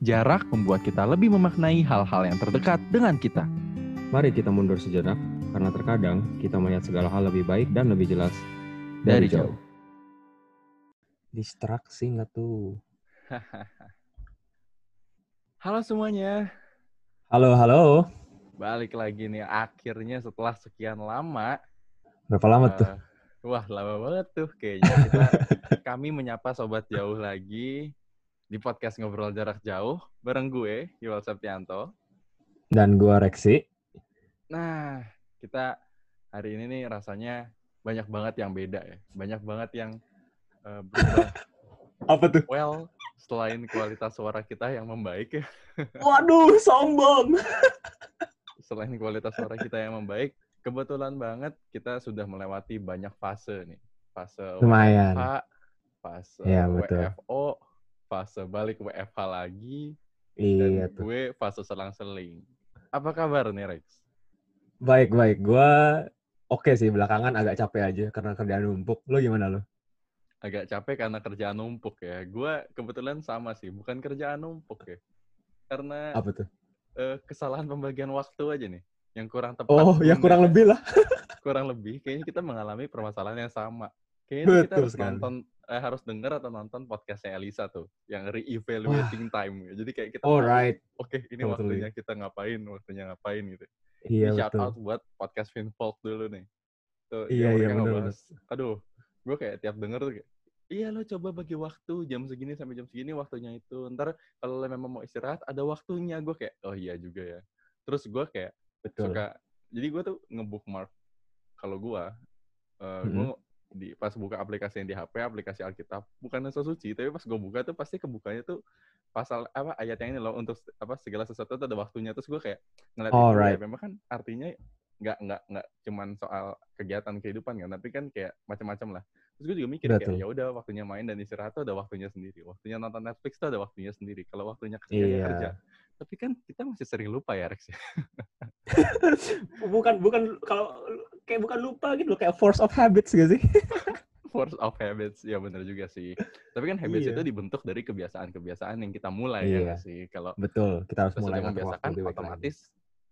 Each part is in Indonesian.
Jarak membuat kita lebih memaknai hal-hal yang terdekat dengan kita. Mari kita mundur sejenak, karena terkadang kita melihat segala hal lebih baik dan lebih jelas Dari jauh. Distraksi nggak tuh? Halo semuanya, Halo, halo. balik lagi nih akhirnya setelah sekian lama. Berapa lama tuh? eh, wah lama banget tuh kayaknya kita kami menyapa sobat jauh lagi di podcast ngobrol jarak jauh bareng gue Yuval Septianto. Dan gua Reksi. Nah kita hari ini nih rasanya banyak banget yang beda ya, banyak banget yang eh, berubah. Apa tuh? Well, selain kualitas suara kita yang membaik ya, Waduh, sombong. selain kualitas suara kita yang membaik, kebetulan banget kita sudah melewati banyak fase nih. Fase Lumayan. WFH, fase Iya, betul. Fase balik WFH lagi, Iya dan tuh. gue fase selang-seling. Apa kabar nih Rex? Baik, baik. Gua oke sih belakangan agak capek aja karena kerjaan numpuk. Lo gimana lo? Agak capek karena kerjaan numpuk ya. Gue kebetulan sama sih, bukan kerjaan numpuk ya. Karena Apa tuh? eh, kesalahan pembagian waktu aja nih, yang kurang tepat. Oh, ya Bunda. kurang lebih lah. kurang lebih kayaknya kita mengalami permasalahan yang sama. Kayaknya kita Betul harus sekali. nonton eh, harus denger atau nonton podcastnya Elisa tuh yang re-evaluating time. Jadi kayak kita Alright. oke ini Totally. waktunya kita ngapain, waktunya ngapain gitu. Iya, Ini shout betul. out buat podcast Finfolk dulu nih. Tuh, Iya, yang iya, bener, ngebahas. Aduh, gue kayak tiap denger tuh kayak, iya lo coba bagi waktu jam segini sampai jam segini waktunya itu. Ntar kalau lo memang mau istirahat ada waktunya. Gue kayak, oh iya juga ya. Terus gue kayak Betul. suka jadi gue tuh ngebookmark kalau gue uh, Mhm. gue di pas buka aplikasi yang di HP aplikasi Alkitab bukan so suci tapi pas gue buka tuh pasti kebukanya tuh pasal apa ayat yang ini loh untuk apa segala sesuatu tuh ada waktunya terus gue kayak ngeliat itu Alright. ya memang kan artinya nggak nggak nggak cuman soal kegiatan kehidupan kan tapi kan kayak macam-macam lah terus gue juga mikir kayak Betul. ya udah waktunya main dan istirahat tuh ada waktunya sendiri waktunya nonton Netflix tuh ada waktunya sendiri kalau waktunya kerja ya Iya. kerja tapi kan kita masih sering lupa ya Rex bukan bukan kalau kayak bukan lupa gitu kayak force of habits gak sih? force of habits ya benar juga sih tapi kan habits Iya. itu dibentuk dari kebiasaan-kebiasaan yang kita mulai ya Iya. nggak sih kalau Betul, kita harus mulai membiasakan baik lagi. otomatis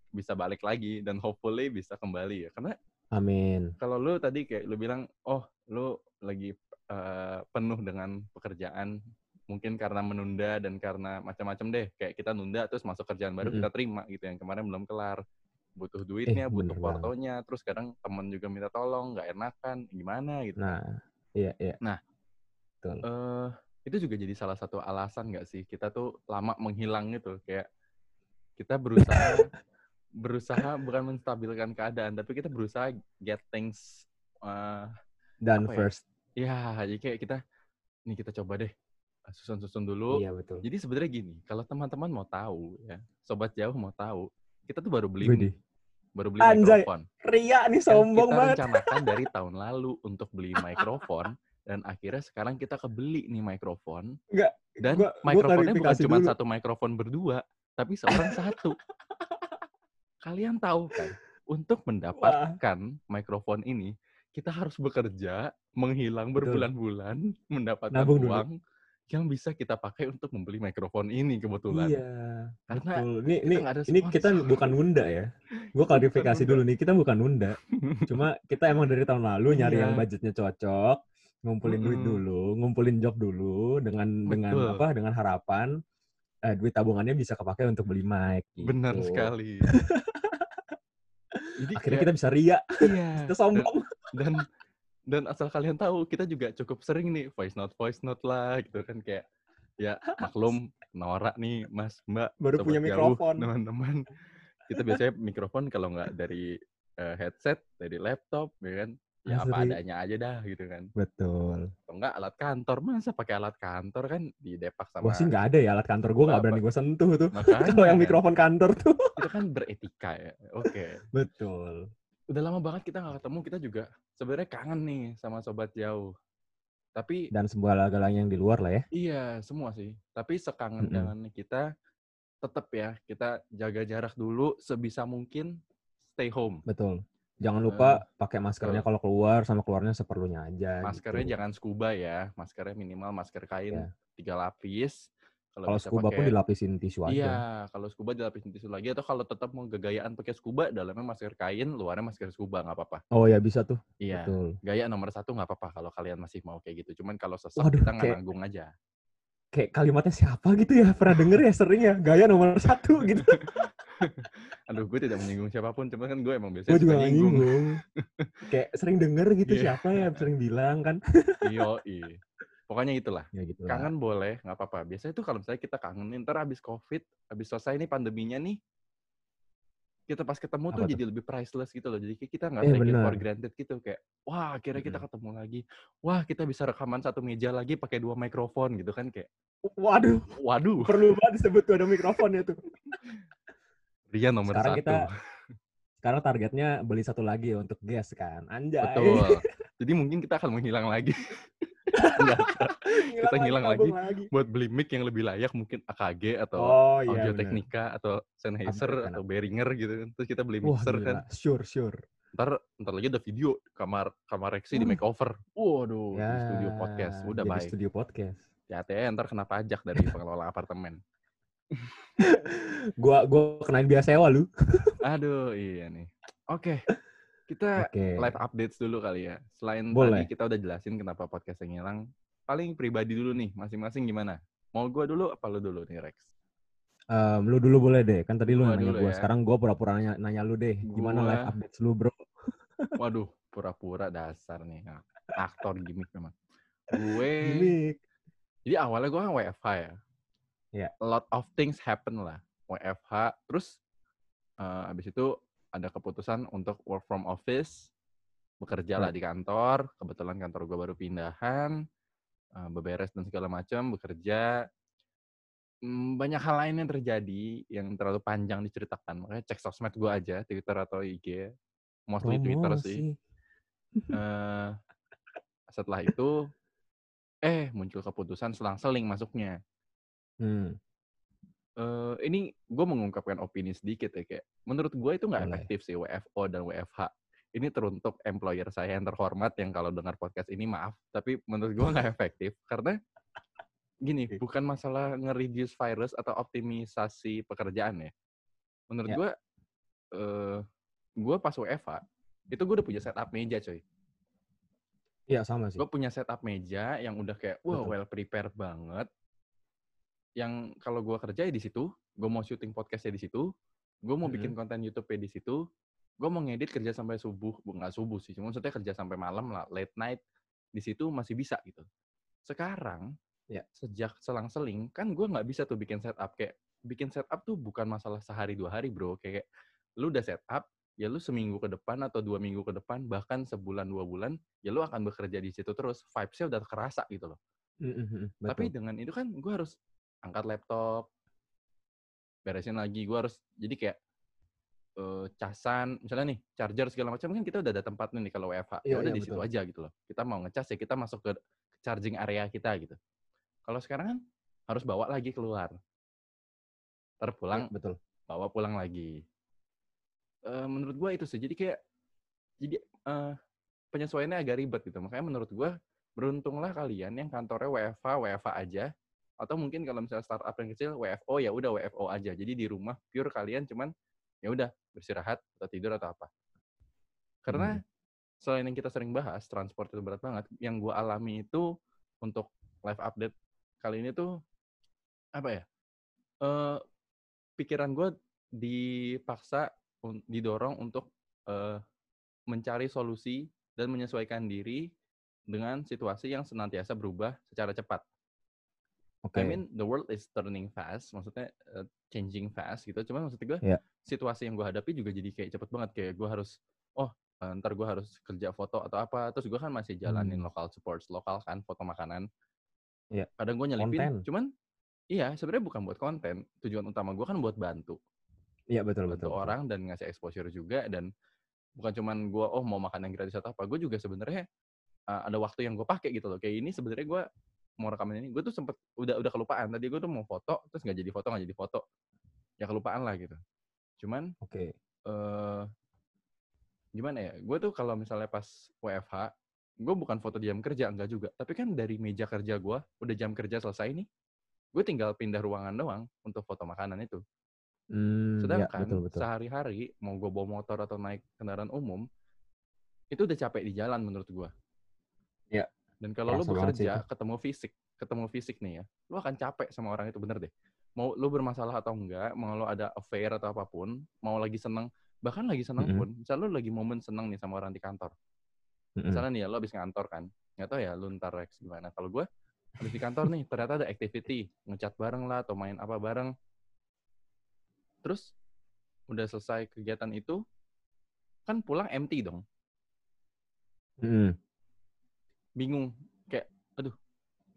bisa balik lagi dan hopefully bisa kembali ya karena Amin. kalau lu tadi kayak lu bilang oh lu lagi eh, penuh dengan pekerjaan mungkin karena menunda dan karena macam-macam deh kayak kita nunda terus masuk kerjaan baru Mm-mm. kita terima gitu yang kemarin belum kelar butuh duitnya butuh bener banget. fotonya terus kadang temen juga minta tolong nggak enakan gimana gitu Nah, iya iya. Nah. Betul. eh itu juga jadi salah satu alasan nggak sih kita tuh lama menghilang gitu kayak kita berusaha berusaha bukan menstabilkan keadaan tapi kita berusaha get things eh Dan apa ya? first. ya jadi kayak kita nih kita coba deh susun-susun dulu Iya betul. jadi sebenarnya gini kalau teman-teman mau tahu ya sobat jauh mau tahu kita tuh baru beli Widih. Baru beli Anjay, mikrofon Ria nih yang sombong kita banget. rencanakan dari tahun lalu untuk beli mikrofon dan akhirnya sekarang kita kebeli nih mikrofon Enggak, dan gua- gua mikrofonnya bukan cuma dulu. satu mikrofon berdua tapi seorang satu kalian tahu kan untuk mendapatkan mikrofon ini kita harus bekerja menghilang berbulan-bulan mendapatkan Nabung dulu. Yang bisa kita pakai untuk membeli mikrofon ini kebetulan Iya. karena Betul. Ini kita ini ada ini kita bukan nunda ya. Gue klarifikasi dulu nih, kita bukan nunda. Cuma kita emang dari tahun lalu nyari Iya. yang budgetnya cocok, ngumpulin duit Mm-mm. dulu, ngumpulin job dulu dengan dengan Betul. apa? Dengan harapan eh, duit tabungannya bisa kepakai untuk beli mic. Gitu. benar sekali jadi Akhirnya kayak- kita bisa ria, iya kita sombong. dan dan asal kalian tahu kita juga cukup sering nih voice note voice note lah gitu kan kayak ya maklum norak nih mas mbak Baru punya jauh, mikrofon. teman-teman kita biasanya mikrofon kalau nggak dari eh, headset dari laptop ya kan ya apa Asli. adanya aja dah gitu kan Betul. atau enggak alat kantor masa pakai alat kantor kan di depak sama Gue sih nggak ada ya alat kantor gue nggak Apa? berani gue sentuh tuh. Kalau yang mikrofon kantor tuh. itu kan beretika ya oke Betul. udah lama banget kita nggak ketemu kita juga sebenarnya kangen nih sama sobat jauh tapi Dan segala-galanya yang di luar lah ya. Iya, semua sih. Tapi sekangen Mm-mm. kangen kita tetap ya, kita jaga jarak dulu sebisa mungkin stay home. Betul. Jangan lupa pakai maskernya kalau keluar sama keluarnya seperlunya aja. Maskernya gitu. jangan scuba ya, maskernya minimal masker kain Iya. tiga lapis. Kalau bisa scuba pun pakai dilapisin tisu aja. Iya, kalau scuba dilapisin tisu lagi atau kalau tetap mau gagayaan pakai scuba, dalamnya masker kain, luarnya masker scuba nggak apa-apa. Oh ya bisa tuh. Iya, Betul. gaya nomor satu nggak apa-apa kalau kalian masih mau kayak gitu. Cuman kalau sesek Waduh, kita nggak nanggung aja. Kayak kalimatnya siapa gitu ya? Pernah denger ya sering ya? Gaya nomor satu gitu. Aduh, gue tidak menyinggung siapa pun, cuman kan gue emang biasanya Gue juga nyinggung. nyinggung. Kayak sering denger gitu Iya. siapa ya? Sering bilang kan. Iyo, Pokoknya itulah. Ya gitu lah. Kangen boleh, nggak apa-apa. Biasanya tuh kalau misalnya kita kangen, ntar habis COVID, habis selesai nih pandeminya nih, kita pas ketemu tuh Apa tuh? jadi lebih priceless gitu loh. Jadi kita nggak Eh, take it for granted gitu. Kayak, wah akhirnya kita ketemu lagi. Wah kita bisa rekaman satu meja lagi pakai dua mikrofon gitu kan. Kayak, Waduh, waduh, perlu banget disebut tuh ada mikrofonnya tuh. Ria nomor Sekarang satu. kita sekarang targetnya beli satu lagi untuk guest kan. Anjay. Betul. Jadi mungkin kita akan menghilang lagi. Kita ngilang lagi. lagi. buat beli mic yang lebih layak mungkin AKG atau Oh iya. Audio. Technica atau Sennheiser kan, atau Behringer gitu kan. Terus kita beli Wah, mixer kan. gila. Sure, sure. Ntar, ntar lagi ada video kamar kamar Rexi di Wah. makeover. Waduh, Ya, di studio podcast. Udah jadi baik. studio podcast. Hati-hati ya, ntar kena pajak dari pengelola apartemen. Gua gua kenain biaya sewa lu. Aduh, iya nih. Oke. Kita Oke. live updates dulu kali ya. Selain Boleh. tadi kita udah jelasin kenapa podcast yang hilang. Paling pribadi dulu nih, masing-masing gimana? Mau gua dulu apa lu dulu nih, Rex? Em, lu dulu boleh deh. Kan tadi lu Gua nanya gua. ya. Sekarang gua pura-pura nanya, nanya lu deh. Gimana Gua- live updates lu, Bro? Waduh, pura-pura dasar nih. Aktor gimmick memang. Gue Gimik. Jadi awalnya gue kan WFH ya. Iya. A lot of things happen lah. WFH. Terus eh, abis itu ada keputusan untuk work from office. Bekerja lah Right. di kantor. Kebetulan kantor gue baru pindahan. eh, beberes dan segala macam. Bekerja. Hmm, banyak hal lain yang terjadi yang terlalu panjang diceritakan. Makanya cek sosmed gue aja. Twitter atau IG. Mostly Twitter sih. Promosi. Eh, setelah itu, eh muncul keputusan selang-seling masuknya. Hmm. Eh ini gue mengungkapkan opini sedikit ya kayak menurut gue itu nggak efektif sih WFO dan WFH ini teruntuk employer saya yang terhormat yang kalau dengar podcast ini maaf tapi menurut gue nggak efektif karena gini bukan masalah nge-reduce virus atau optimisasi pekerjaan ya menurut Ya. gue eh gue pas WFH itu gue udah punya setup meja coy Iya, sama sih. gue punya setup meja yang udah kayak Betul. well prepared banget yang kalau gue kerja ya di situ gue mau syuting podcastnya di situ gue mau bikin konten YouTube ya di situ gue mau ngedit kerja sampai subuh Bu, nggak subuh sih cuma maksudnya kerja sampai malam lah late night di situ masih bisa gitu. Sekarang Ya. sejak selang-seling kan gue nggak bisa tuh bikin setup kayak bikin setup tuh bukan masalah sehari dua hari bro. Kayak lu udah setup ya lu seminggu ke depan atau dua minggu ke depan bahkan sebulan dua bulan ya lu akan bekerja di situ terus vibes-nya udah kerasa gitu loh. Mm, mm, mm, tapi Betul. dengan itu kan gue harus angkat laptop beresin lagi gue harus jadi kayak eh, casan misalnya nih charger segala macam kan kita udah ada tempatnya nih kalau WFH ya Iya, udah iya, di situ aja gitu loh kita mau ngecas ya kita masuk ke charging area kita gitu kalau sekarang kan harus bawa lagi keluar terpulang Iya, betul. bawa pulang lagi. Eh, menurut gua itu sih. Jadi kayak jadi eh, penyesuaiannya agak ribet gitu. Makanya menurut gua beruntunglah kalian yang kantornya WFH WFH aja atau mungkin kalau misalnya startup yang kecil WFO ya udah WFO aja. Jadi di rumah pure kalian cuman ya udah beristirahat atau tidur atau apa. Karena Hmm. selain yang kita sering bahas transport itu berat banget, yang gua alami itu untuk live update kali ini tuh apa ya? Eh pikiran gue dipaksa didorong untuk eh, mencari solusi dan menyesuaikan diri dengan situasi yang senantiasa berubah secara cepat. Oke. I mean the world is turning fast, maksudnya eh, changing fast gitu. Cuman maksud gue Iya. situasi yang gue hadapi juga jadi kayak cepet banget kayak gue harus oh eh, ntar gue harus kerja foto atau apa. Terus gue kan masih jalanin Hmm. lokal sports lokal kan foto makanan. Iya. Kadang gue nyelipin, Konten. cuman iya sebenarnya bukan buat konten. Tujuan utama gue kan buat bantu Iya, betul, bantu betul. betul. orang dan ngasih exposure juga dan bukan cuman gue oh mau makan yang gratis atau apa gue juga sebenarnya uh, ada waktu yang gue pakai gitu loh kayak ini sebenarnya gue mau rekaman ini gue tuh sempet udah udah kelupaan tadi gue tuh mau foto terus nggak jadi foto nggak jadi foto ya kelupaan lah gitu cuman Oke. eh gimana ya gue tuh kalau misalnya pas WFH gue bukan foto di jam kerja enggak juga tapi kan dari meja kerja gue udah jam kerja selesai nih gue tinggal pindah ruangan doang untuk foto makanan itu. Hmm, ya, Sedangkan betul betul. sehari-hari mau gue bawa motor atau naik kendaraan umum itu udah capek di jalan menurut gue. Ya, Dan kalau kerasa sih bekerja ketemu fisik, ketemu fisik nih ya, lu akan capek sama orang itu bener deh. Mau lu bermasalah atau enggak, mau lu ada affair atau apa pun, mau lagi seneng, bahkan lagi seneng Mm-mm. pun, misal lu lagi momen seneng nih sama orang di kantor. Misalnya nih ya, lu habis ngantor kan, nggak tahu ya lu ntar Rex gimana. Kalau gue habis di kantor nih, ternyata ada activity, ngechat bareng lah atau main apa bareng. Terus udah selesai kegiatan itu, kan pulang empty dong. Mm-mm. Bingung. Kayak aduh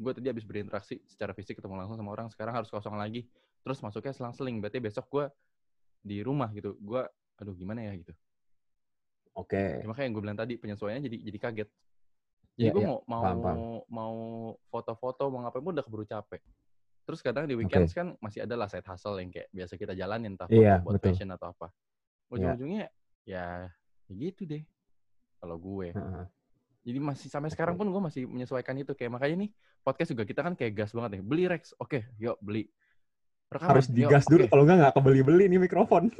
gue tadi habis berinteraksi secara fisik ketemu langsung sama orang sekarang harus kosong lagi. Terus masuknya selang-seling berarti besok gue di rumah gitu. Gue aduh gimana ya? gitu. Oke. ya, makanya yang gue bilang tadi penyesuaiannya jadi jadi kaget. Jadi Iya, gue iya. mau mau Paham, paham. mau foto-foto mau ngapain pun udah keburu capek. Terus kadang di weekends kan masih ada lah side hustle yang kayak biasa kita jalanin entah Iya, buat betul. fashion atau apa. Ujung-ujungnya ya ya gitu deh kalau gue. Heeh. Jadi masih sampai sekarang pun gue masih menyesuaikan itu kayak makanya nih podcast juga kita kan kayak gas banget nih. Beli Rex, oke, yuk beli. Rekaman, Harus yuk, digas dulu oke. kalau nggak nggak kebeli-beli nih mikrofon.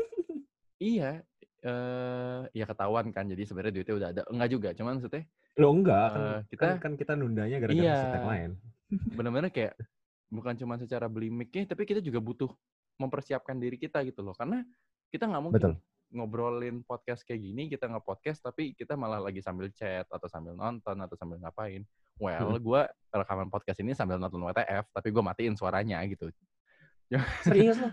Iya, eh ya ketahuan kan. Jadi sebenarnya duitnya udah ada. Enggak juga, cuman maksudnya Lo enggak kan, Eh, kita- kan kan kita nundanya gara-gara Iya. yang lain. benar-benar kayak bukan cuma secara beli mic-nya, tapi kita juga butuh mempersiapkan diri kita gitu loh. Karena kita nggak mungkin Betul. Ngobrolin podcast kayak gini, kita nge-podcast tapi kita malah lagi sambil chat atau sambil nonton atau sambil ngapain. Well, gue rekaman podcast ini sambil nonton WTF, tapi gue matiin suaranya gitu. Serius lo?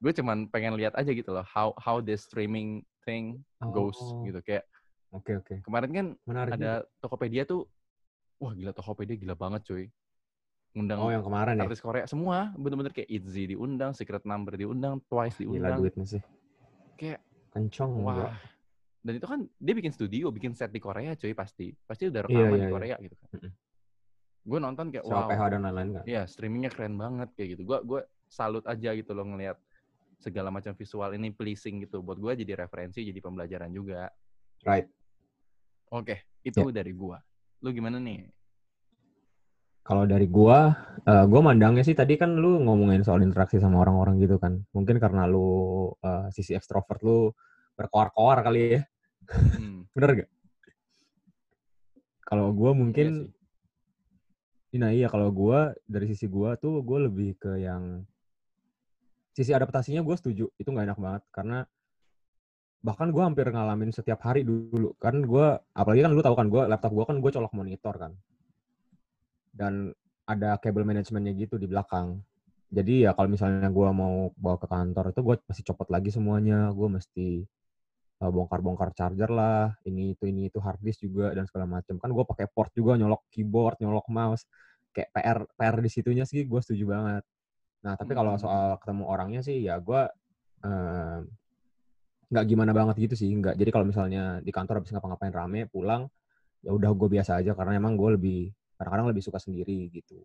gue cuman pengen lihat aja gitu loh how how the streaming thing goes Oh, gitu kayak Oke oke. kemarin kan Menarik. juga. ada Tokopedia tuh wah gila Tokopedia gila banget cuy ngundang Oh yang kemarin ya. artis Korea semua bener-bener kayak Itzy diundang Secret Number diundang Twice Gila diundang duitnya sih. Kayak Kencong wah enggak? dan itu kan dia bikin studio bikin set di Korea cuy pasti pasti udah Iya, rekaman iya, di iya. Korea gitu kan gue nonton kayak Sama wow PH dan lain-lain kan. Iya, streamingnya keren banget kayak gitu. Gua gue salut aja gitu loh ngelihat segala macam visual ini pleasing gitu. Buat gua jadi referensi, jadi pembelajaran juga. Right. Oke, itu Ya. dari gua. Lu gimana nih? Kalau dari gua, eh, gua mandangnya sih tadi kan lu ngomongin soal interaksi sama orang-orang gitu kan. Mungkin karena lu eh, sisi ekstrovert lu berkoar-koar kali ya. Hmm, Bener gak? Kalau gua iya mungkin sih. Nah iya kalau gua dari sisi gua tuh gue lebih ke yang sisi adaptasinya gue setuju itu nggak enak banget karena bahkan gua hampir ngalamin setiap hari dulu kan gua apalagi kan lu tahu kan gua laptop gua kan gue colok monitor kan dan ada kabel manajemennya gitu di belakang. Jadi ya kalau misalnya gua mau bawa ke kantor itu gue mesti copot lagi semuanya. Gue mesti uh, bongkar-bongkar charger lah ini itu ini itu hard disk juga dan segala macam kan gue pakai port juga nyolok keyboard nyolok mouse kayak PR PR di situnya sih gue setuju banget. Nah tapi kalau Hmm. soal ketemu orangnya sih ya gue em, nggak gimana banget gitu sih nggak. Jadi kalau misalnya di kantor habis ngapa-ngapain rame pulang ya udah gue biasa aja. Karena emang gue lebih kadang-kadang lebih suka sendiri gitu.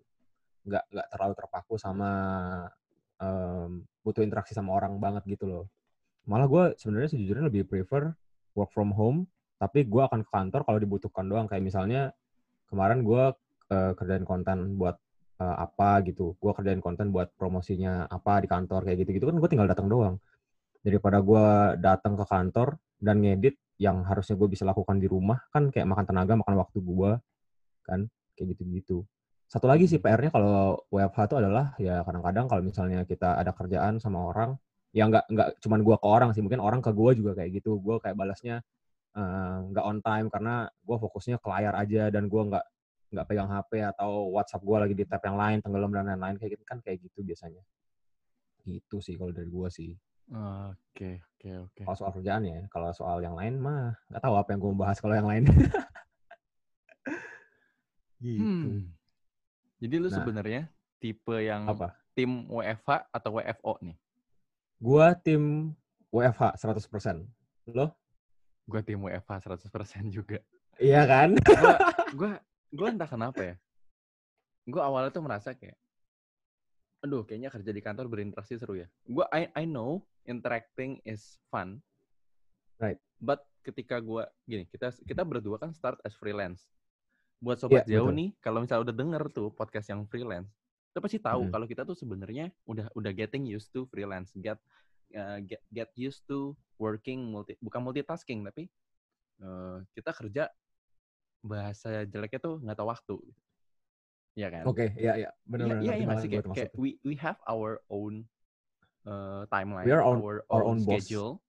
Nggak nggak terlalu terpaku sama em, butuh interaksi sama orang banget gitu loh. Malah gue sebenarnya sejujurnya lebih prefer work from home tapi gue akan ke kantor kalau dibutuhkan doang. Kayak misalnya kemarin gue kerjain konten buat eh, apa gitu. Gue kerjain konten buat promosinya apa di kantor kayak gitu gitu kan gue tinggal datang doang. Daripada gue datang ke kantor dan ngedit yang harusnya gue bisa lakukan di rumah kan kayak makan tenaga makan waktu gue kan kayak gitu gitu satu lagi sih Hmm. PR-nya kalau WFH itu adalah ya kadang-kadang kalau misalnya kita ada kerjaan sama orang ya nggak nggak cuman gua ke orang sih mungkin orang ke gua juga kayak gitu. Gua kayak balasnya eh, nggak on time karena gua fokusnya ke layar aja dan gua nggak nggak pegang HP atau WhatsApp gua lagi di tab yang lain tenggelam dan lain-lain kayak gitu kan kayak gitu biasanya. Gitu sih kalau dari gua sih. Oke, oke, oke. kalau soal kerjaan ya kalau soal yang lain mah nggak tahu apa yang gua mau bahas kalau yang lain gitu Hmm. Jadi lu Nah. sebenarnya tipe yang apa tim WFH atau WFO nih? gua tim WFH 100% lo Gua tim WFH 100% juga. iya kan Gua gua gua entah kenapa ya. Gua awalnya tuh merasa kayak aduh kayaknya kerja di kantor berinteraksi seru ya. Gua I I know interacting is fun. Right. But ketika gua gini, kita kita berdua kan start as freelance. Buat sobat Iya, jauh betul. nih, kalau misalnya udah denger tuh podcast yang freelance, kita pasti tahu Mm. kalau kita tuh sebenarnya udah udah getting used to freelance, get uh, get get used to working multi bukan multitasking tapi uh, kita kerja bahasa jeleknya tuh nggak tahu waktu. Iya kan? Oke, iya iya, Iya, benar-benar iya, iya nggak banget sih gue kayak, we we have our own uh, timeline, We are on- our, our own own boss. schedule.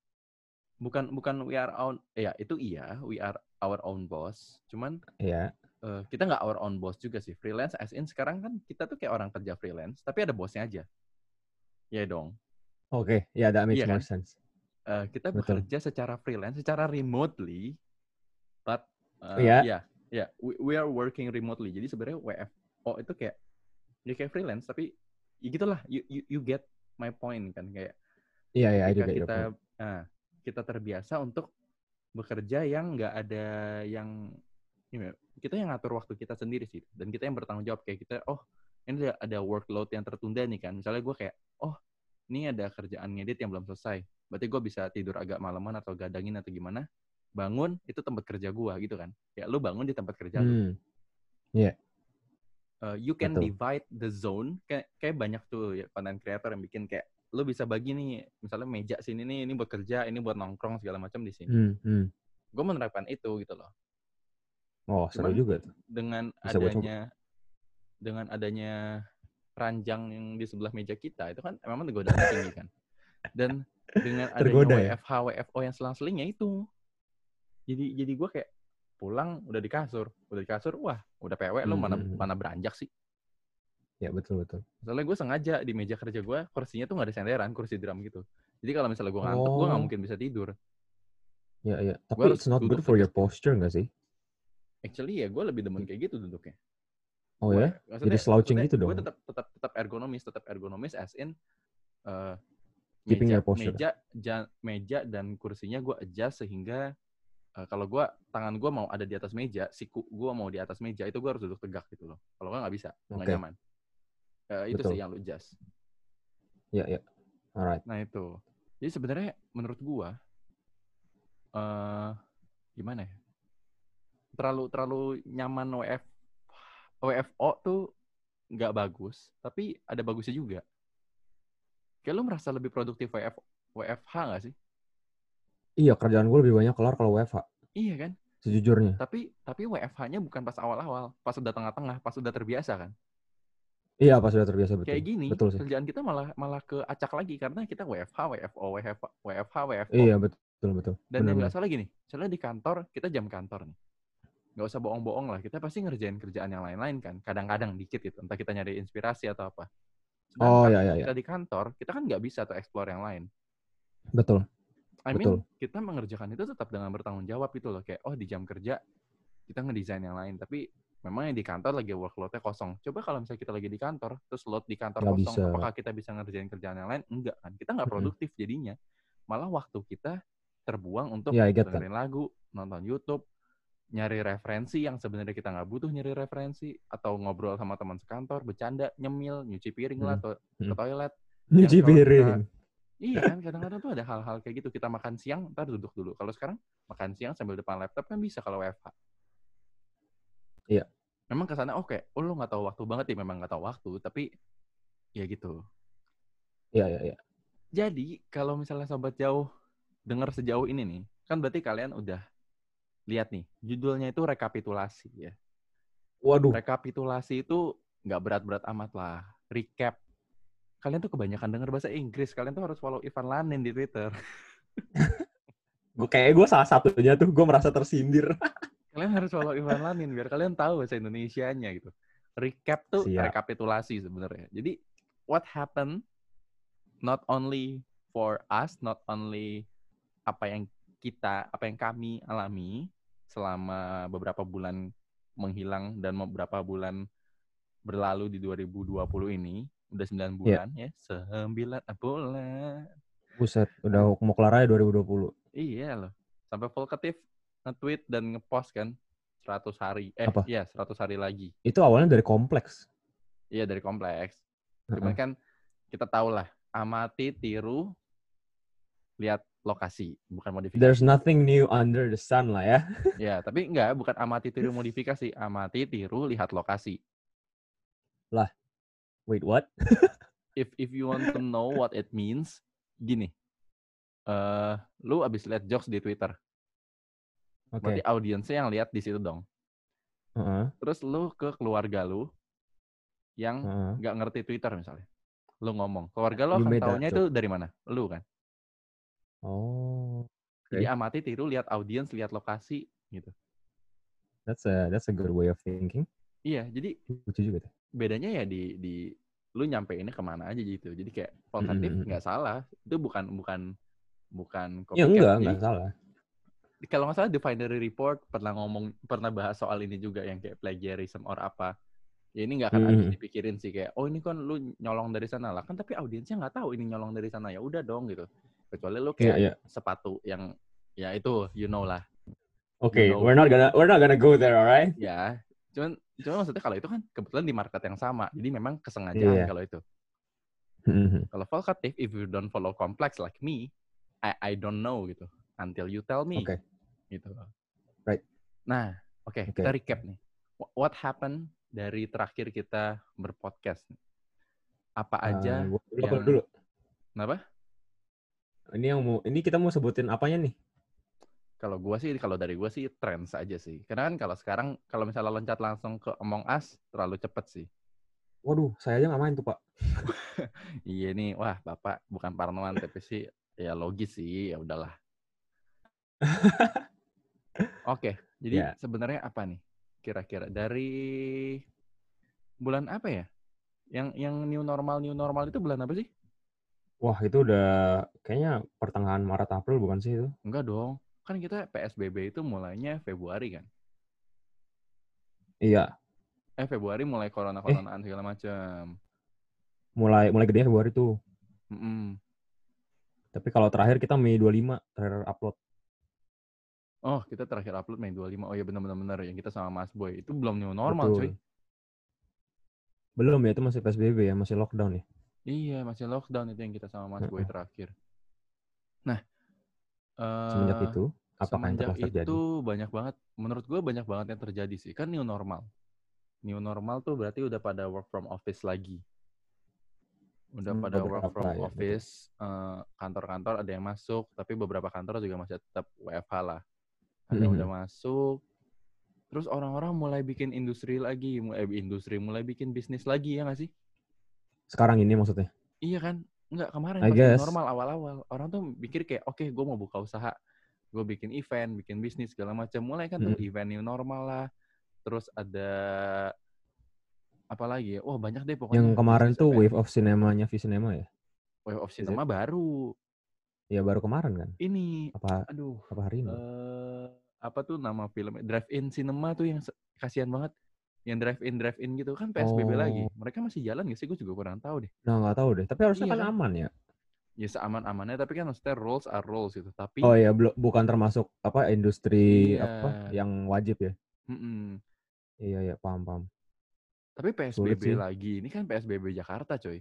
Bukan bukan we are own, ya itu iya, we are our own boss. Cuman Iya. Eh, kita nggak our own boss juga sih. Freelance as in sekarang kan kita tuh kayak orang kerja freelance, tapi ada bosnya aja. Ya dong. Oke, ya that makes Iya more kan? sense. Eh, kita Betul. bekerja secara freelance, secara remotely, but Iya. ya, ya, we, we are working remotely. Jadi sebenarnya WFO itu kayak ya kayak freelance, tapi ya gitulah. You, you you get my point kan kayak Iya, iya, I do ketika get your kita nah, kita terbiasa untuk bekerja yang nggak ada yang kita yang ngatur waktu kita sendiri sih. Dan kita yang bertanggung jawab kayak kita oh ini ada, ada workload yang tertunda nih kan. Misalnya gue kayak oh ini ada kerjaan ngedit yang belum selesai. Berarti gue bisa tidur agak malaman atau gadangin atau gimana bangun itu tempat kerja gue gitu kan. Ya lu bangun di tempat kerja lu. Hmm. Uh, you can Betul. divide the zone. Kayak kayak banyak tuh ya content creator yang bikin kayak lu bisa bagi nih misalnya meja sini nih ini buat kerja ini buat nongkrong segala macam di sini. Hmm, hmm. gue menerapkan itu gitu loh Oh, seru Cuman- juga tuh. dengan Bisa gua adanya dengan adanya ranjang yang di sebelah meja kita itu kan memang godaan tinggi kan dan dengan adanya Tergoda ya? WFH WFO yang selang-selingnya itu jadi jadi gue kayak pulang udah di kasur udah di kasur wah udah PW lu Hmm, mana hmm, hmm. mana beranjak sih Ya, betul, betul. Soalnya gue sengaja di meja kerja gue kursinya tuh nggak ada senderan, kursi drum gitu. Jadi kalau misalnya gue ngantuk, gue nggak Oh. mungkin bisa tidur. Ya, ya. Tapi harus it's not good for your posture nggak sih? Actually ya gue lebih demen kayak gitu duduknya. Oh ya? Jadi slouching gitu Gue dong? tetap tetap tetap ergonomis, tetap ergonomis as in eh, Keeping meja, your posture. meja, ja- meja dan kursinya gue adjust sehingga eh, kalau gue tangan gue mau ada di atas meja, siku gue mau di atas meja itu gue harus duduk tegak gitu loh. Kalau gue nggak bisa, nggak Oke. nyaman. Eh, itu Betul. sih yang lu adjust. Ya, ya. Alright. Nah itu. Jadi sebenarnya menurut gua eh gimana ya? Terlalu terlalu nyaman WF WFO tuh nggak bagus, tapi ada bagusnya juga. Kayak lu merasa lebih produktif WF WFH nggak sih? Iya, kerjaan gue lebih banyak kelar kalau WFH. Iya kan? Sejujurnya. Tapi tapi WFH-nya bukan pas awal-awal, pas udah tengah-tengah, pas udah terbiasa kan. Iya, pas sudah terbiasa betul. Kayak gini, Betul sih. kerjaan kita malah malah ke acak lagi karena kita WFH, WFO, WFH, WFH, WFO. Iya, betul, betul. Dan yang nggak salah gini, misalnya di kantor, kita jam kantor nih. Nggak usah bohong-bohong lah, kita pasti ngerjain kerjaan yang lain-lain kan. Kadang-kadang dikit gitu, entah kita nyari inspirasi atau apa. Oh, Sedangkan ya, ya, ya. kita di kantor, kita kan nggak bisa tuh explore yang lain. Betul. I mean, Betul. kita mengerjakan itu tetap dengan bertanggung jawab gitu loh. Kayak, oh di jam kerja, kita ngedesain yang lain. Tapi memang yang di kantor lagi workload-nya kosong. Coba kalau misalnya kita lagi di kantor, terus load di kantor Nggak kosong, bisa. apakah kita bisa ngerjain kerjaan yang lain? Enggak kan. Kita nggak produktif jadinya. Malah waktu kita terbuang untuk Ya, dengerin lagu, nonton YouTube, nyari referensi yang sebenarnya kita nggak butuh nyari referensi, atau ngobrol sama teman sekantor, bercanda, nyemil, nyuci piring lah, Hmm. atau ke Hmm. toilet. Nyuci kalau kita- piring. Iya kan, kadang-kadang tuh ada hal-hal kayak gitu. Kita makan siang, ntar duduk dulu. Kalau sekarang makan siang sambil depan laptop kan bisa kalau WFH. Iya. Memang ke sana oke, oh lu nggak tahu waktu banget ya, memang nggak tahu waktu, tapi ya gitu. Iya, iya, iya. Jadi kalau misalnya sobat jauh dengar sejauh ini nih, kan berarti kalian udah lihat nih, judulnya itu rekapitulasi ya. Waduh. Rekapitulasi itu nggak berat-berat amat lah. Recap. Kalian tuh kebanyakan dengar bahasa Inggris. Kalian tuh harus follow Ivan Lanin di Twitter. Gue kayak gue salah satunya tuh gue merasa tersindir. Kalian harus follow Ivan Lanin biar kalian tahu bahasa Indonesianya gitu. Recap tuh Siap. rekapitulasi sebenarnya. Jadi what happened not only for us, not only apa yang kita, apa yang kami alami selama beberapa bulan menghilang dan beberapa bulan berlalu di 2020 ini, udah 9 bulan ya, 9 bulan. Buset, udah mau kelar aja 2020. Iya loh. Sampai Volkatif nge-tweet dan nge-post kan 100 hari. Eh, Apa? iya 100 hari lagi. Itu awalnya dari kompleks. Iya dari kompleks. Cuman Heeh. kan kita tahu lah, amati, tiru, lihat lokasi, bukan modifikasi. There's nothing new under the sun lah ya. Ya, tapi enggak, bukan amati, tiru, modifikasi. Amati, tiru, lihat lokasi. Wait, what? if if you want to know what it means, gini. Eh, lu abis lihat jokes di Twitter. Oke. Berarti audiensnya yang lihat di situ dong. Heeh, Terus lu ke keluarga lu yang nggak ngerti Twitter misalnya. Lu ngomong. Keluarga lu akan taunya itu dari mana? Lu kan. Oh, Jadi Oke. amati, tiru, lihat audiens, lihat lokasi gitu. that's a that's a good way of thinking. Iya, jadi Lucu juga tuh. bedanya ya di di lu nyampe ini ke mana aja gitu. Jadi kayak volkatif Mm, mm, mm. nggak salah. Itu bukan bukan bukan Ya copycat. enggak, Jadi, enggak salah. kalau nggak salah The Finery Report pernah ngomong pernah bahas soal ini juga yang kayak plagiarism or apa. Ya ini nggak akan Mm, habis mm. dipikirin sih kayak oh ini kan lu nyolong dari sana lah kan tapi audiensnya nggak tahu ini nyolong dari sana ya udah dong gitu. Kecuali lu Iya, kayak iya. sepatu yang ya itu you know lah Oke, know we're not gonna we're not gonna go there, alright? ya cuman cuman maksudnya kalau itu kan kebetulan di market yang sama jadi memang kesengajaan Iya. kalau itu Mhm. kalau vocative if you don't follow complex like me I I don't know gitu until you tell me Oke. gitu Right. nah oke Oke. kita recap nih Wh- what happened dari terakhir kita berpodcast apa aja Uh, yang- dulu. kenapa Ini yang mau ini kita mau sebutin apanya nih? kalau gua sih kalau dari gua sih trends aja sih karena kan kalau sekarang kalau misalnya loncat langsung ke Among Us terlalu cepet sih Waduh, saya aja nggak main tuh, Pak. Iya nih, wah bapak bukan parnoan tapi sih ya logis sih, ya udahlah. Oke, jadi Ya. sebenarnya apa nih kira-kira dari bulan apa ya? Yang yang new normal new normal itu bulan apa sih? Wah, itu udah kayaknya pertengahan Maret April bukan sih itu? Enggak dong, kan kita PSBB itu mulainya Februari kan? Iya, Eh Februari mulai corona coronaan segala macam. mulai mulai gede Februari tuh. Mm-mm. Tapi kalau terakhir kita Mei 25 terakhir upload. Oh kita terakhir upload Mei 25. Oh iya benar-benar benar yang kita sama Mas Boy itu belum new normal Betul. cuy. Belum ya, itu masih PSBB ya, masih lockdown ya. Iya, masih lockdown itu yang kita sama Mas Boy terakhir. Nah, Semenjak eh, itu, yang semenjak telah terjadi? itu banyak banget, menurut gue banyak banget yang terjadi sih. Kan new normal. New normal tuh berarti udah pada work from office lagi. Udah Hmm, pada work from ya, office, eh, kantor-kantor ada yang masuk, tapi beberapa kantor juga masih tetap WFH lah. Ada yang Mhm. udah masuk. Terus orang-orang mulai bikin industri lagi, mulai industri, mulai bikin bisnis lagi ya nggak sih? Sekarang ini maksudnya. Iya kan? Enggak, kemarin normal awal-awal. Orang tuh pikir kayak, oke gue mau buka usaha. Gue bikin event, bikin bisnis, segala macam. Mulai kan tuh Mm. event new normal lah. Terus ada apa lagi ya? Wah banyak deh pokoknya. Yang kemarin tuh event. Wave of Cinema-nya V Cinema ya? Wave of Is? Cinema baru. Ya baru kemarin kan? Ini, Apa aduh, apa hari ini? eh apa tuh nama filmnya? Drive-in Cinema tuh yang kasihan banget. Yang drive-in, drive-in gitu kan PSBB lagi. Oh. Mereka masih jalan gak sih? Gue juga kurang tahu deh. Nah, nggak tahu deh. Tapi harusnya Iya kan kan? aman ya. Ya seaman-amannya, tapi kan maksudnya rules are rules gitu. Tapi Oh ya, belu- bukan termasuk apa industri Iya. apa yang wajib ya? Mm-mm. Iya ya, paham paham. Tapi PSBB lagi, ini kan PSBB Jakarta coy.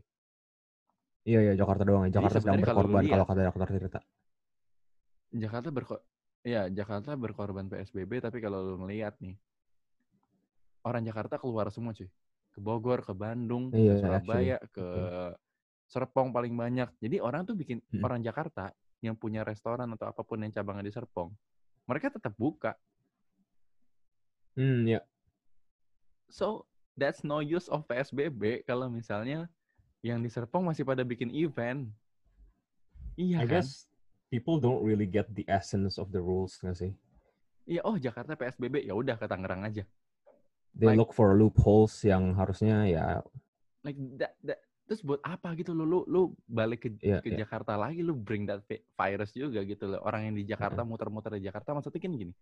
Iya ya, Jakarta doang ya. Jakarta sedang kalau berkorban kalau lihat- kata dokter cerita. Jakarta berko ya Jakarta berkorban PSBB, tapi kalau lu ngeliat nih, orang Jakarta keluar semua cuy. Ke Bogor, ke Bandung, ke Iya, Surabaya, ke Serpong paling banyak. Jadi orang tuh bikin, Mm. orang Jakarta yang punya restoran atau apa pun yang cabangnya di Serpong, mereka tetap buka. Hmm, ya. So, that's no use of PSBB kalau misalnya yang di Serpong masih pada bikin event. Iya I kan? guess people don't really get the essence of the rules nggak sih? Iya, oh Jakarta PSBB ya udah ke Tangerang aja. They Like- look for loopholes yang harusnya ya Like that, that terus buat apa gitu lu lu lu balik ke Iya, ke iya. Jakarta lagi lu bring that vi- virus juga gitu loh. Orang yang di Jakarta muter-muter di Jakarta maksudnya kan gini.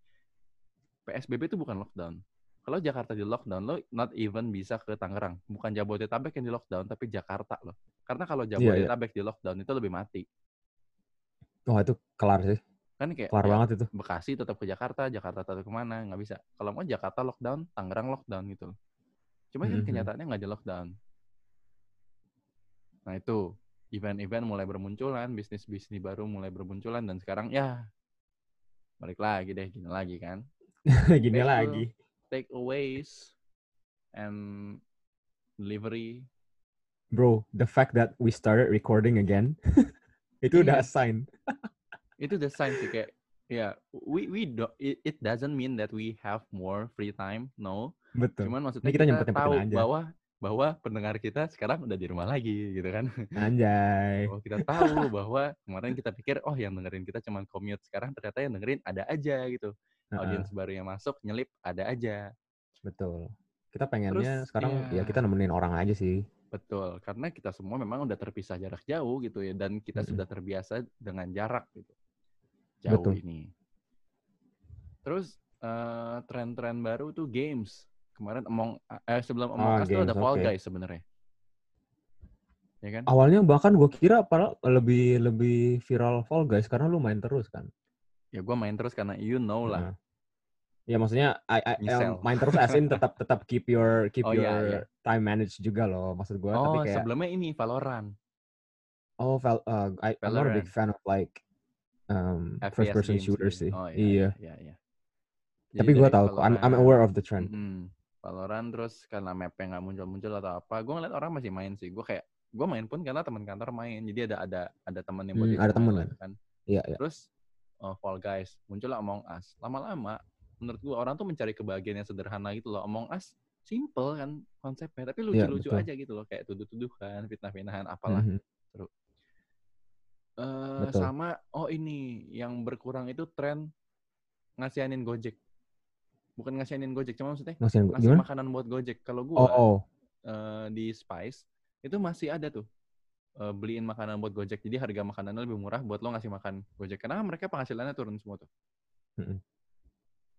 PSBB itu bukan lockdown. Kalau Jakarta di lockdown, lo not even bisa ke Tangerang. Bukan Jabodetabek yang di lockdown, tapi Jakarta loh. Karena kalau iya. Jabodetabek di lockdown itu lebih mati. wah itu kelar sih, Kan kayak kelar ya, banget itu. Bekasi tetap ke Jakarta, Jakarta tetap ke mana, nggak bisa. Kalau mau Jakarta lockdown, Tangerang lockdown gitu loh. Cuma kan Mhm. kenyataannya nggak di lockdown. Nah itu, event-event mulai bermunculan, bisnis-bisnis baru mulai bermunculan, dan sekarang ya, balik lagi deh, gini lagi kan. Gini Betul. lagi. Takeaways and delivery bro, the fact that we started recording again, itu udah Iya. sign. itu the sign sih kayak ya we we do, it, it doesn't mean that we have more free time no Betul. cuman maksudnya Ini kita kita, tahu aja. bahwa bahwa pendengar kita sekarang udah di rumah lagi gitu kan Anjay. oh kita tahu bahwa kemarin kita pikir oh yang dengerin kita cuman commute sekarang ternyata yang dengerin ada aja gitu Heeh, audiens baru yang masuk nyelip ada aja betul. Kita pengennya Terus, sekarang ya ya. kita nemenin orang aja sih. betul karena kita semua memang udah terpisah jarak jauh gitu ya dan kita Mm-mm. sudah terbiasa dengan jarak gitu jauh Betul. ini terus eh, tren-tren baru tuh games kemarin Among eh sebelum Among Ah, Us tuh ada games, Fall. Guys sebenarnya ya kan Awalnya bahkan gue kira padahal lebih lebih viral Fall Guys karena lu main terus kan. ya gue main terus karena you know lah Nah. Ya maksudnya I, I- main terus as in tetap tetap keep your keep Oh, your iya, iya. time manage juga loh maksud gue tapi oh kayak sebelumnya ini Valorant oh Val, uh, I, I'm not a big Valorant. fan of like um, first person gitu. sih. oh iya. iya iya Tapi gue tahu kok I'm, I'm aware of the trend. Mm-mm. Valorant terus karena mapnya nggak muncul-muncul atau apa, gue ngeliat orang masih main sih. Gue kayak gue main pun karena teman kantor main, jadi ada ada ada teman yang buat Hmm, ada temen lah, kan. Iya, iya. Terus oh, Fall Guys muncullah Among Us. Lama-lama menurut gue orang tuh mencari kebahagiaan yang sederhana gitu loh. Among Us simple kan konsepnya, tapi Iya, lucu-lucu betul. aja gitu loh, kayak tuduh-tuduhan, fitnah-fitnahan apalah. Mhm. Eh, Betul. sama oh ini yang berkurang itu tren ngasihanin Gojek. Bukan ngasihanin Gojek, cuma maksudnya Maksudnya ngasih gimana? makanan buat Gojek. Kalau Oh, gua oh. eh, di Spice itu masih ada tuh eh, beliin makanan buat Gojek. Jadi harga makanannya lebih murah buat lo ngasih makan Gojek. Karena mereka penghasilannya turun semua tuh.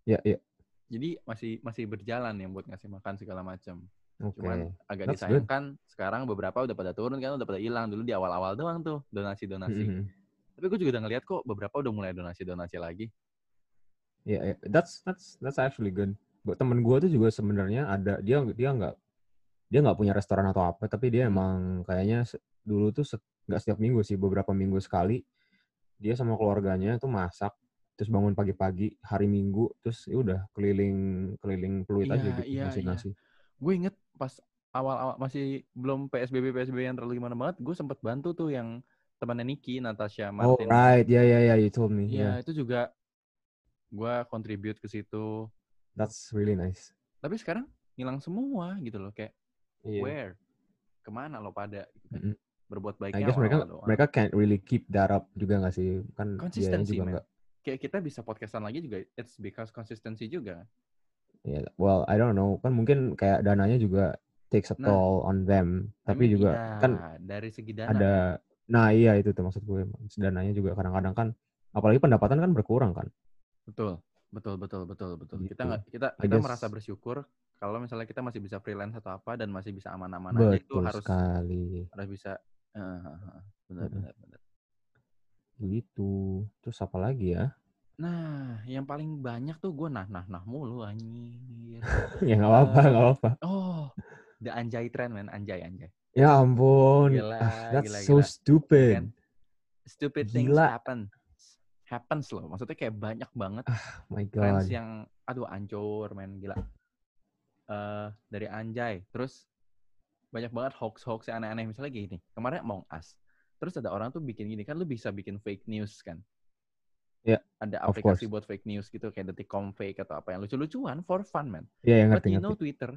Iya, iya. Jadi masih masih berjalan yang buat ngasih makan segala macam. Oke. Cuman agak That's good. disayangkan sekarang beberapa udah pada turun kan udah pada hilang dulu di awal-awal doang tuh donasi-donasi. Mhm. Tapi gue juga udah ngeliat kok beberapa udah mulai donasi-donasi lagi. Iya, iya. That's that's that's actually good. Buat temen gue tuh juga sebenarnya ada dia dia nggak dia nggak punya restoran atau apa, tapi dia Hmm. emang kayaknya dulu tuh se- nggak setiap minggu sih, beberapa minggu sekali dia sama keluarganya tuh masak, terus bangun pagi-pagi hari Minggu, terus ya udah keliling keliling peluit aja Iya, gitu iya, ngasih iya. nasi. Gue inget pas awal-awal masih belum PSBB PSBB yang terlalu gimana banget, gue sempet bantu tuh yang temannya Niki, Natasha Oh Martin. right, ya ya ya, you told me. Iya, Yeah, itu juga gue contribute ke situ. that's really nice. Tapi sekarang hilang semua gitu loh, kayak Iya. where? Ke mana lo pada? Gitu kan. Mm-mm. Berbuat I baiknya guess mereka doang. mereka can't really keep that up juga nggak sih? Kan Konsistensi, juga man. nggak. Kayak kita bisa podcastan lagi juga, it's because konsistensi juga. Ya, well, I don't know. Kan mungkin kayak dananya juga takes a Nah, toll on them. Tapi juga iya, kan dari segi dana. ada, nah iya itu tuh maksud gue. Dananya juga kadang-kadang kan, apalagi pendapatan kan berkurang kan. Betul, betul, betul, betul, betul. Kita Gitu. nggak, kita I kita guess- merasa bersyukur kalau misalnya kita masih bisa freelance atau apa dan masih bisa aman-aman aja itu Betul harus sekali. harus bisa. eh, benar, benar, benar. Gitu. Terus apa lagi ya? Nah, yang paling banyak tuh gue nah nah nah mulu anjir. ya nggak apa-apa, Eh, nggak apa-apa. Oh, the anjay trend man, anjay anjay. Ya ampun. Gila, Ah, that's gila, so gila. stupid. Kan? Stupid things Gila. happen. Happens loh. Maksudnya kayak banyak banget Oh my trends god. yang aduh ancur men gila. Eh dari anjay, terus banyak banget hoax-hoax yang aneh-aneh misalnya gini. Kemarin Among Us. Terus ada orang tuh bikin gini kan lu bisa bikin fake news kan. Ya, Ada aplikasi buat fake news gitu kayak detikcom fake atau apa yang lucu-lucuan for fun man. Iya, yang But ngerti you know ngerti. Twitter,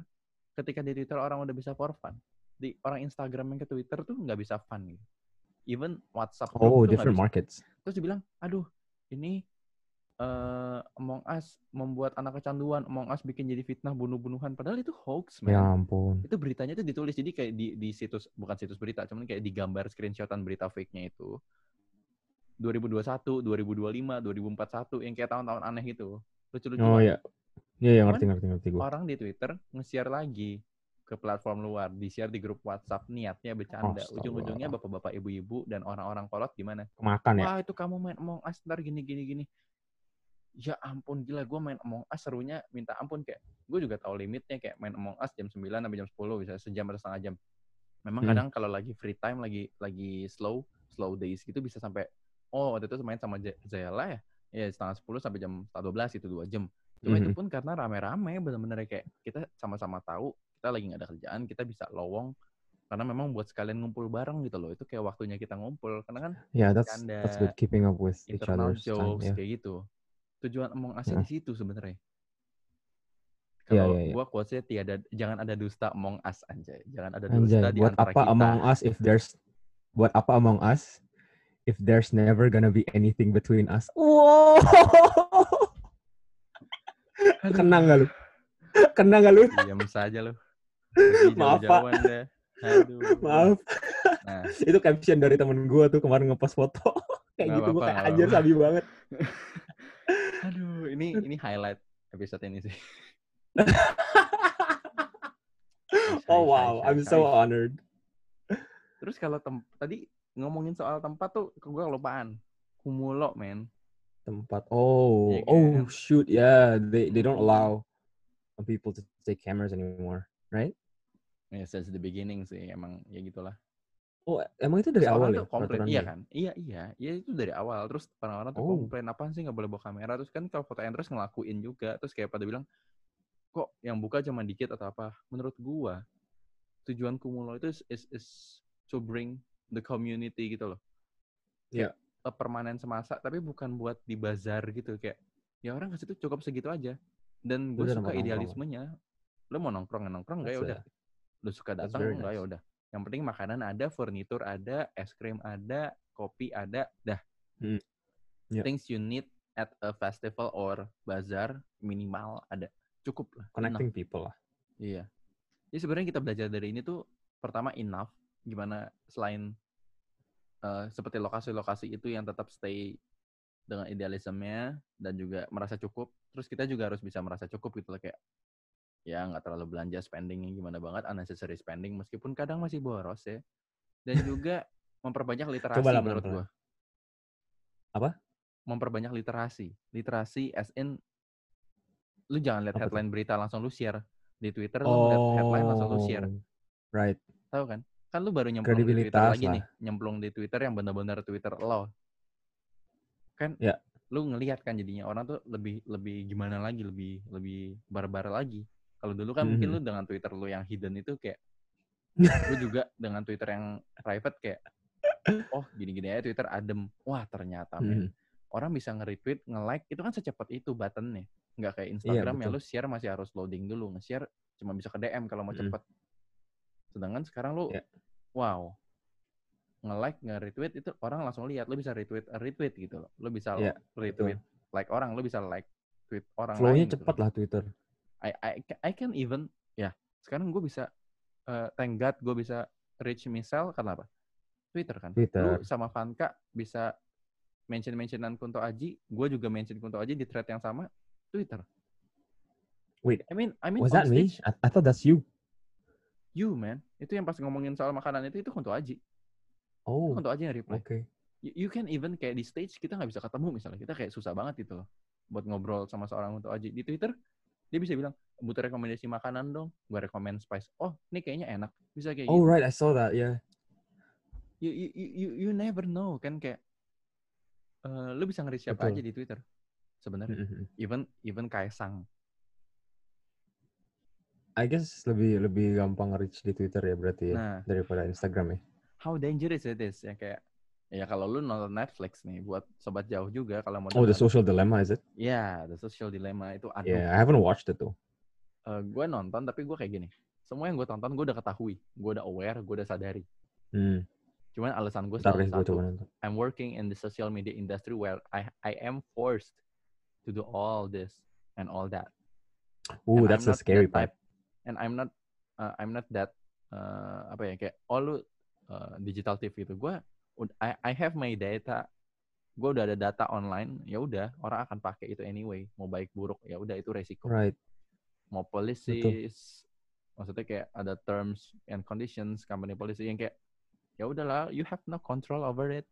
ketika di Twitter orang udah bisa for fun. Di orang Instagram yang ke Twitter tuh nggak bisa fun gitu. Even WhatsApp Oh, different markets. Terus dibilang, aduh ini eh Among Us membuat anak kecanduan, Among Us bikin jadi fitnah bunuh-bunuhan. Padahal itu hoax, man. Ya ampun. Itu beritanya tuh ditulis jadi kayak di di situs bukan situs berita, cuman kayak digambar screenshotan berita fake-nya itu. 2021, 2025, 2041 yang kayak tahun-tahun aneh gitu. Lucu-lucuan. Oh ya. Iya, ya, ngerti ngerti ngerti gue. Orang di Twitter nge-share lagi ke platform luar, di-share di grup WhatsApp, niatnya bercanda. Astaga. Ujung-ujungnya bapak-bapak, ibu-ibu dan orang-orang kolot gimana? Kemakan ya. Wah itu kamu main Among Us ntar gini gini gini. Ya ampun gila gue main Among Us serunya minta ampun kayak gue juga tahu limitnya kayak main Among Us jam 9 sampai jam 10 bisa sejam atau setengah jam. Memang Hmm. kadang kalau lagi free time lagi lagi slow slow days gitu bisa sampai oh waktu itu main sama Z- Zella ya ya setengah 10 sampai jam setengah 12 itu dua jam. Cuma itu Mhm. pun karena rame-rame bener-bener kayak kita sama-sama tahu kita lagi nggak ada kerjaan kita bisa lowong karena memang buat sekalian ngumpul bareng gitu loh itu kayak waktunya kita ngumpul karena kan Yeah, that's that's good keeping up with each internal time. jokes Yeah. kayak gitu tujuan Among Us Heeh. di situ sebenarnya Iya, kalau iya, iya. gua quotesnya tiada jangan ada dusta Among Us anjay jangan ada dusta Anjay, di buat antara apa kita Among Us if there's buat apa Among Us if there's never gonna be anything between us? Wow. Kena nggak lu? Kena nggak lu? diam saja Pergi Maaf, Pak. Aduh. Maaf, Nah, itu caption dari temen gua tuh kemarin ngepost foto. kayak Nggak gitu apa-apa, kayak anjir sabi banget. aduh, ini ini highlight episode ini sih. Oh wow, I'm so honored. Terus kalau tem tadi ngomongin soal tempat tuh gue kelupaan. Kumulo, men. Tempat. Oh, Iya oh kan? shoot, yeah, they they don't allow people to take cameras anymore, right? Ya, since the beginning sih emang ya gitulah. Oh, emang itu dari Terus awal ya? komplain, iya ya? kan? Iya, iya. Iya itu dari awal. Terus orang-orang tuh Oh. komplain, apaan sih nggak boleh bawa kamera? Terus kan kalau foto Andres ngelakuin juga. Terus kayak pada bilang, kok yang buka cuma dikit atau apa? Menurut gua, tujuan Kumulo itu is, is, is to bring the community gitu loh. Iya. Kayak, eh, permanen semasa, tapi bukan buat di bazar gitu. Kayak, ya orang ke situ cukup segitu aja. Dan gue suka idealismenya. Lo mau nongkrong, ya nongkrong nggak ya udah. Lo suka datang very enggak ya nice. udah. Yang penting makanan ada, furnitur ada, es krim ada, kopi ada, dah. Hmm. Yeah. Things you need at a festival or bazar minimal ada. Cukup lah. enough. Connecting people lah. Iya. Jadi sebenarnya kita belajar dari ini tuh pertama enough gimana selain eh, seperti lokasi-lokasi itu yang tetap stay dengan idealismenya dan juga merasa cukup. Terus kita juga harus bisa merasa cukup gitu loh kayak ya nggak terlalu belanja spendingnya gimana banget unnecessary spending meskipun kadang masih boros ya. Dan juga memperbanyak literasi Coba lah menurut gua. Apa? Memperbanyak literasi. Literasi as in lu jangan lihat headline berita langsung lu share di Twitter lu ngeliat headline langsung lu share. Oh, Right. Tahu kan? Kan lu baru nyemplung di Twitter Kredibilitas lagi lah. nih, nyemplung di Twitter yang benar-benar Twitter lo. Kan Ya. lu ngelihat kan jadinya orang tuh lebih lebih gimana lagi, lebih lebih barbar lagi. Kalau dulu kan mungkin Mhm. lu dengan Twitter lu yang hidden itu kayak lu juga dengan Twitter yang private kayak oh gini-gini aja Twitter adem. Wah, ternyata men. Mhm. Orang bisa nge-retweet, nge-like itu kan secepat itu buttonnya. Nggak kayak Instagram yang betul. lu share masih harus loading dulu. Nge-share cuma bisa ke DM kalau mau Mhm. cepet. Sedangkan sekarang lu Ya. wow nge-like, nge-retweet itu orang langsung lihat. Lu bisa retweet, retweet gitu loh. Lu bisa Ya, retweet like orang, lu bisa like tweet orang Flow-nya lain. gitu cepat loh. lah Twitter. I, I, I can even ya sekarang gue bisa eh, thank God gue bisa reach Michelle karena apa? Twitter kan. Twitter. Lu sama Vanka bisa mention-mentionan Kunto Aji, gue juga mention Kunto Aji di thread yang sama Twitter. Wait, I mean, I mean Was that me? I, I thought that's you. You man. Itu yang pas ngomongin soal makanan itu itu Kunto Aji. Itu Oh, Kunto Aji yang reply. oke. You, you can even kayak di stage kita nggak bisa ketemu misalnya. Kita kayak susah banget gitu loh buat ngobrol sama seorang Kunto Aji. Di Twitter dia bisa bilang, butuh rekomendasi makanan dong. Gue rekomend Spice. Oh, ini kayaknya enak. Bisa kayak Oh gitu. right, I saw that. Yeah. You, you, you, you, never know kan kayak eh, lu bisa nge-reach siapa Betul. aja di Twitter sebenarnya. Mhm. Even even Kaisang. I guess lebih lebih gampang reach di Twitter ya berarti ya Nah, daripada Instagram ya. how dangerous it is ya kayak ya kalau lu nonton Netflix nih buat sobat jauh juga kalau mau Oh, the social dilemma is it? ya the social dilemma itu aduh Yeah, I haven't watched it though. gue nonton tapi gue kayak gini semua yang gue tonton gue udah ketahui gue udah aware gue udah sadari Hmm. cuman alasan gue selalu satu. I'm working in the social media industry where I I am forced to do all this and all that Ooh, And that's I'm not scary that type- and I'm not uh, I'm not that uh, apa ya kayak oh lu uh, digital TV itu gue I I have my data. Gue udah ada data online. Ya udah orang akan pakai itu anyway. Mau baik buruk ya udah itu resiko. Right. mau policies maksudnya kayak ada terms and conditions company policy yang kayak ya udahlah you have no control over it.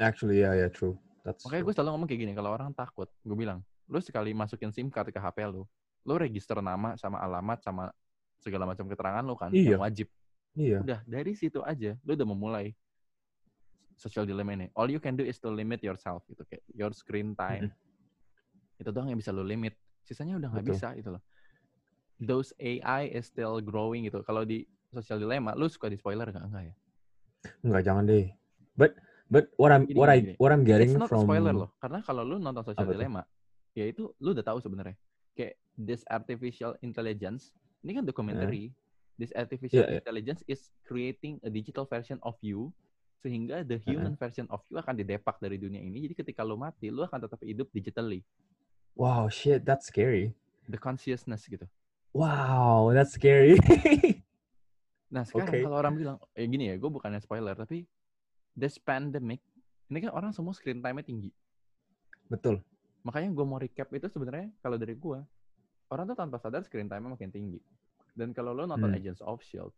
Actually, yeah, yeah, true. That's makanya gue selalu ngomong kayak gini kalau orang takut gue bilang lu sekali masukin sim card ke HP lu lu register nama sama alamat sama segala macam keterangan lu kan Iya. yang wajib Iya. udah dari situ aja lu udah memulai social dilemma ini all you can do is to limit yourself gitu kayak your screen time itu doang yang bisa lu limit sisanya udah nggak bisa gitu loh those AI is still growing gitu kalau di Social Dilemma, lu suka di spoiler nggak? Enggak ya? Enggak, jangan deh. But but what I'm what I what I'm getting It's not from spoiler loh, karena kalau lu nonton Social? Dilemma, ya itu lu udah tahu sebenarnya. Kayak this artificial intelligence, ini kan documentary. This artificial Iya, iya. intelligence is creating a digital version of you, sehingga the human version of you akan didepak dari dunia ini. Jadi ketika lu mati, lu akan tetap hidup digitally. Wow, shit, that's scary. The consciousness gitu. Wow, that's scary. Nah sekarang Oke. kalau orang bilang, ya gini ya, gue bukannya spoiler, tapi this pandemic, ini kan orang semua screen time-nya tinggi. Betul. Makanya gue mau recap itu sebenarnya kalau dari gue, orang tuh tanpa sadar screen time-nya makin tinggi. Dan kalau lo nonton Hmm. Agents of S.H.I.E.L.D.,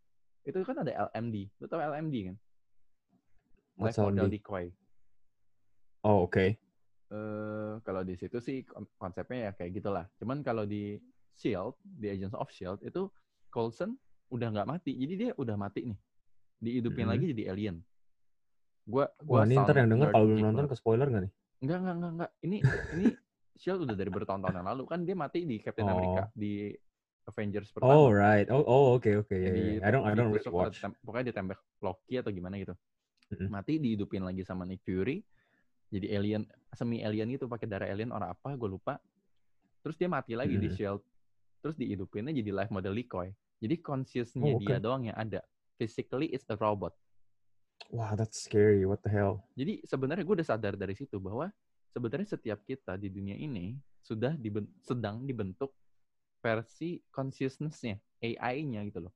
itu kan ada LMD. Lo tau LMD kan? What's Life Model? Decoy. Oh, oke. Eh, kalau di situ sih kon- konsepnya ya kayak gitulah. Cuman kalau di S.H.I.E.L.D., di Agents of S.H.I.E.L.D., itu Coulson udah nggak mati. Jadi dia udah mati nih. Dihidupin Mhm. lagi jadi alien. Gua, gua Wah, ini ntar yang denger kalau belum nonton ke spoiler nggak nih? Enggak, enggak, enggak, enggak. Ini ini Shield udah dari bertahun-tahun yang lalu kan dia mati di Captain America Oh. di Avengers pertama. Oh, right. Oh, oh, oke, oke. Ya, Yeah, di- yeah. I don't, I don't really watch. ditem- pokoknya ditembak Loki atau gimana gitu. Mm-mm. Mati dihidupin lagi sama Nick Fury. Jadi alien, semi alien gitu pakai darah alien orang apa gue lupa. Terus dia mati lagi di Mm. Shield. Terus dihidupinnya jadi life model decoy. Jadi consciousnya Oh, dia oke. doang yang ada. Physically it's a robot. Wow, that's scary. What the hell? Jadi sebenarnya gue udah sadar dari situ bahwa sebenarnya setiap kita di dunia ini sudah diben- sedang dibentuk versi consciousness-nya, AI-nya gitu loh.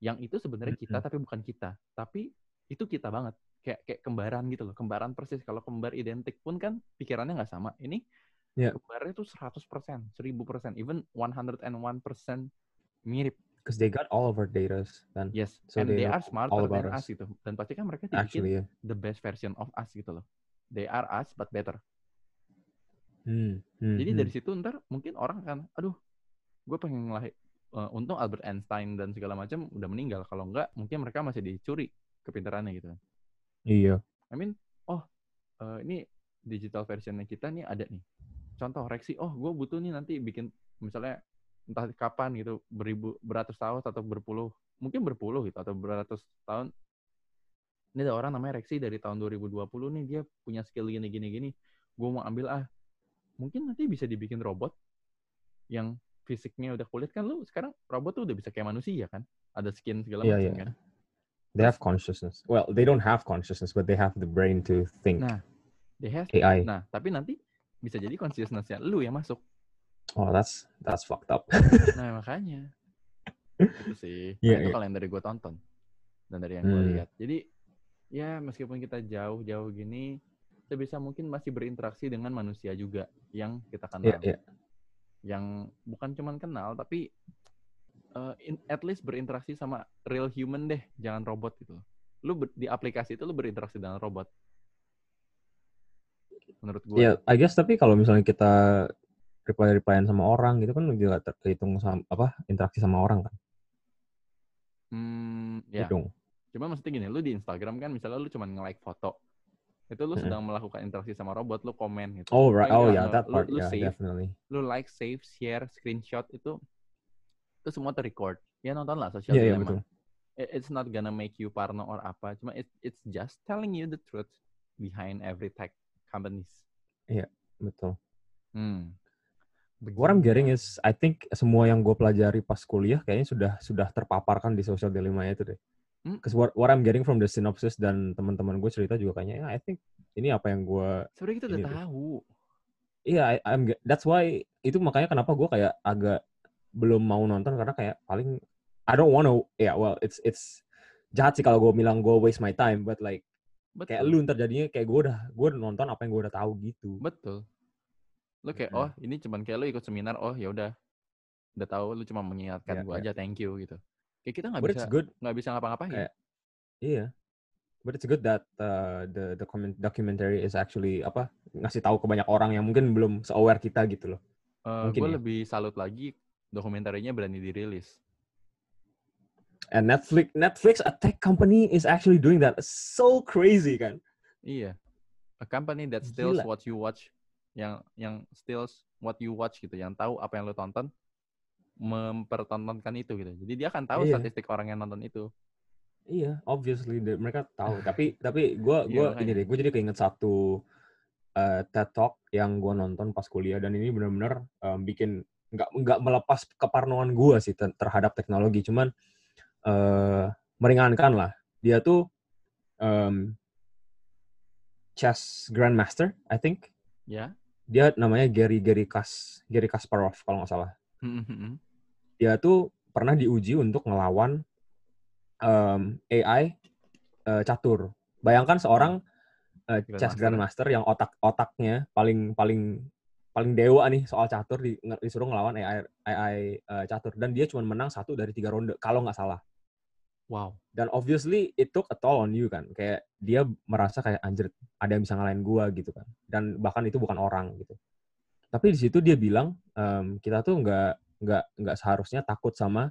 Yang itu sebenarnya kita tapi bukan kita. Tapi itu kita banget. Kayak kayak kembaran gitu loh. Kembaran persis. Kalau kembar identik pun kan pikirannya nggak sama. Ini Iya. kembarnya tuh 100%, 1000%, even 101% mirip. Because they got all of our data, then Yes. So And they they are smarter all than about us us. gitu. Dan pasti kan mereka dibikin actually, yeah. the best version of us gitu loh. They are us but better. Hmm, hmm, Jadi hmm. dari situ ntar mungkin orang kan, aduh, gue pengen ngelahir. eh, untung Albert Einstein dan segala macam udah meninggal. Kalau enggak, mungkin mereka masih dicuri kepintarannya gitu. kan. Iya. I mean, oh, eh, ini digital versionnya kita nih ada nih. Contoh Rexi, oh, gue butuh nih nanti bikin misalnya entah kapan gitu, beribu, beratus tahun atau berpuluh, mungkin berpuluh gitu atau beratus tahun. Ini ada orang namanya Rexi dari tahun 2020 nih dia punya skill gini gini gini. Gue mau ambil ah, mungkin nanti bisa dibikin robot yang fisiknya udah kulit kan lu sekarang robot tuh udah bisa kayak manusia kan ada skin segala Iya, macam iya. kan They have consciousness. Well, they don't have consciousness, but they have the brain to think. Nah, they have AI. nah tapi nanti bisa jadi consciousness-nya lu yang masuk Oh, that's that's fucked up. nah makanya itu sih Nah, Iya, itu iya. kalau yang dari gue tonton dan dari yang gue Hmm. lihat jadi ya meskipun kita jauh-jauh gini sebisa mungkin masih berinteraksi dengan manusia juga yang kita kenal Iya, iya. yang bukan cuman kenal tapi uh, in- at least berinteraksi sama real human deh, jangan robot gitu. Lu ber- di aplikasi itu lu berinteraksi dengan robot. Menurut gue. Iya, I guess tapi kalau misalnya kita reply replyan sama orang gitu kan juga terhitung sama apa interaksi sama orang kan. Hmm, ya. Hitung. Cuma maksudnya gini, lu di Instagram kan misalnya lu cuman nge-like foto. Itu lu sedang melakukan interaksi sama robot, lu komen gitu. Oh right. Oh enggak, yeah, that part. lu yeah, save. definitely. Lu like, save, share, screenshot itu itu semua terrecord. Ya nonton lah Iya, iya betul. it- it's not gonna make you parno or apa cuma it, it's just telling you the truth behind every tech companies Betul. hmm. What I'm getting is, I think semua yang gue pelajari pas kuliah kayaknya sudah sudah terpaparkan di social dilemma itu deh. Hmm. Because what, what I'm getting from the synopsis dan teman-teman gue cerita juga kayaknya, ya, I think ini apa yang gue, sebenarnya kita udah tahu iya, I- I'm, ge- that's why itu makanya kenapa gue kayak agak belum mau nonton karena kayak paling I don't wanna, ya yeah, well it's it's jahat sih kalau gue bilang gue waste my time, but like betul kayak lu ntar jadinya kayak gue udah gue nonton apa yang gue udah tahu gitu. betul lu kayak Mm-mm. oh ini cuman kayak lu ikut seminar oh ya udah udah tahu lu cuma mengingatkan Iya, gua iya. aja thank you gitu kayak kita nggak bisa nggak bisa ngapa-ngapain Iya. But it's good that uh, the the comment, documentary is actually apa ngasih tahu ke banyak orang yang mungkin belum se-aware kita gitu loh. gue mungkin ya. Eh, lebih salut lagi dokumentarinya berani dirilis And Netflix Netflix a tech company is actually doing that. So crazy kan. Iya. A company that steals Gila. what you watch, yang yang steals what you watch gitu, yang tahu apa yang lo tonton, mempertontonkan itu gitu. Jadi dia akan tahu Iya. statistik orang yang nonton itu. Iya, obviously mereka tahu. Tapi tapi gue Iya, gua ini deh, gue jadi keinget satu eh, TED Talk yang gue nonton pas kuliah dan ini benar-benar em, bikin nggak nggak melepas keparnoan gue sih ter- terhadap teknologi. Cuman eh meringankan lah. Dia tuh em, chess grandmaster, I think. Ya. Dia namanya Gary Gary Kas Gary Kasparov kalau nggak salah. Hmm, dia tuh pernah diuji untuk ngelawan em, AI eh, catur. Bayangkan seorang eh, chess Grandmaster. grandmaster yang otak-otaknya paling paling paling dewa nih soal catur di, disuruh ngelawan AI AI eh, catur dan dia cuma menang satu dari tiga ronde kalau nggak salah. Wow. Dan obviously it took a toll on you kan. Kayak dia merasa kayak anjir ada yang bisa ngalahin gua gitu kan. Dan bahkan itu bukan orang gitu. Tapi di situ dia bilang em, kita tuh nggak nggak nggak seharusnya takut sama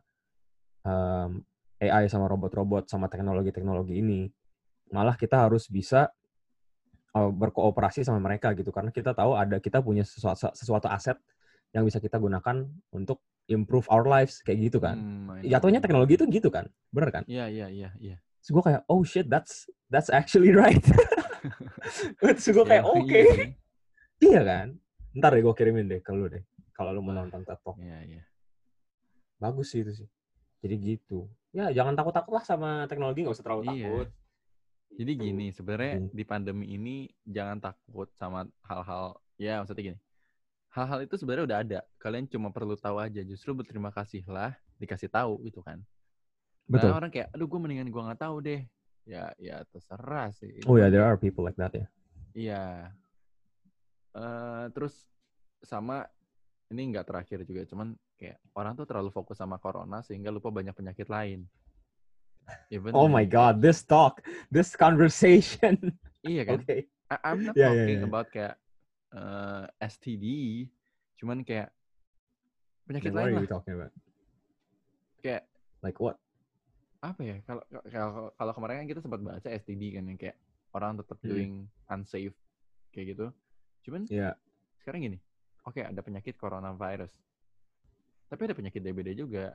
em, AI sama robot-robot sama teknologi-teknologi ini. Malah kita harus bisa eh, berkooperasi sama mereka gitu karena kita tahu ada kita punya sesuatu sesuatu aset yang bisa kita gunakan untuk improve our lives kayak gitu kan. Hmm. Jatuhnya teknologi itu gitu kan, bener kan? Iya, iya, iya, iya. Terus gue kayak, oh shit, that's that's actually right. Terus gue kayak, Ya, oke, iya sih. iya kan? Ntar deh gue kirimin deh ke lu deh. Kalau lu mau nonton TED Talk. Iya, iya. Bagus sih itu sih. Jadi gitu. Ya jangan takut-takut lah sama teknologi, nggak usah terlalu Iya. takut. Jadi gini, sebenarnya Hmm. di pandemi ini jangan takut sama hal-hal ya maksudnya gini. Hal-hal itu sebenarnya udah ada. Kalian cuma perlu tahu aja. Justru berterima kasihlah dikasih tahu gitu kan. Betul. Nah, orang kayak, aduh gue mendingan gue nggak tahu deh. Ya, ya terserah sih. Oh ya, kan there are people like that ya. Iya. Eh terus sama ini nggak terakhir juga, cuman kayak orang tuh terlalu fokus sama corona sehingga lupa banyak penyakit lain. Even Oh my god, this talk, this conversation. Iya kan? Oke. I- I'm not Yeah, yeah, talking yeah. about kayak eh, STD, cuman kayak penyakit lain lah. talking about? Kayak Like what? apa ya? Kalau kalau kalau kemarin kan kita sempat baca STD kan yang kayak orang tetap Hmm. doing unsafe kayak gitu. Cuman Ya, sekarang gini, oke ada penyakit coronavirus, tapi ada penyakit DBD juga,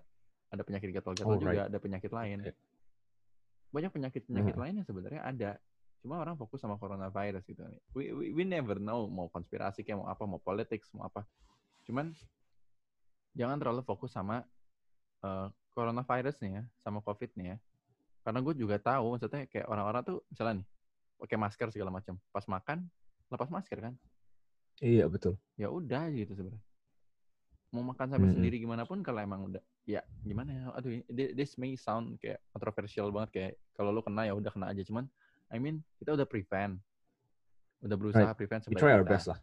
ada penyakit gatal-gatal Oh, juga, right. ada penyakit lain. Banyak penyakit-penyakit Nah. lain yang sebenarnya ada, cuma orang fokus sama coronavirus gitu. We, we, we never know mau konspirasi kayak mau apa, mau politics, mau apa. Cuman jangan terlalu fokus sama eh, coronavirusnya, sama COVID-nya. Karena gue juga tahu, maksudnya kayak orang-orang tuh misalnya nih, pakai masker segala macam. Pas makan, lepas masker kan iya betul. ya udah gitu sebenarnya mau makan sampai Mm-mm. sendiri gimana pun kalau emang udah ya gimana ya aduh this may sound kayak kontroversial banget kayak kalau lu kena ya udah kena aja cuman I mean kita udah prevent udah berusaha prevent We sebaik try our kita best lah.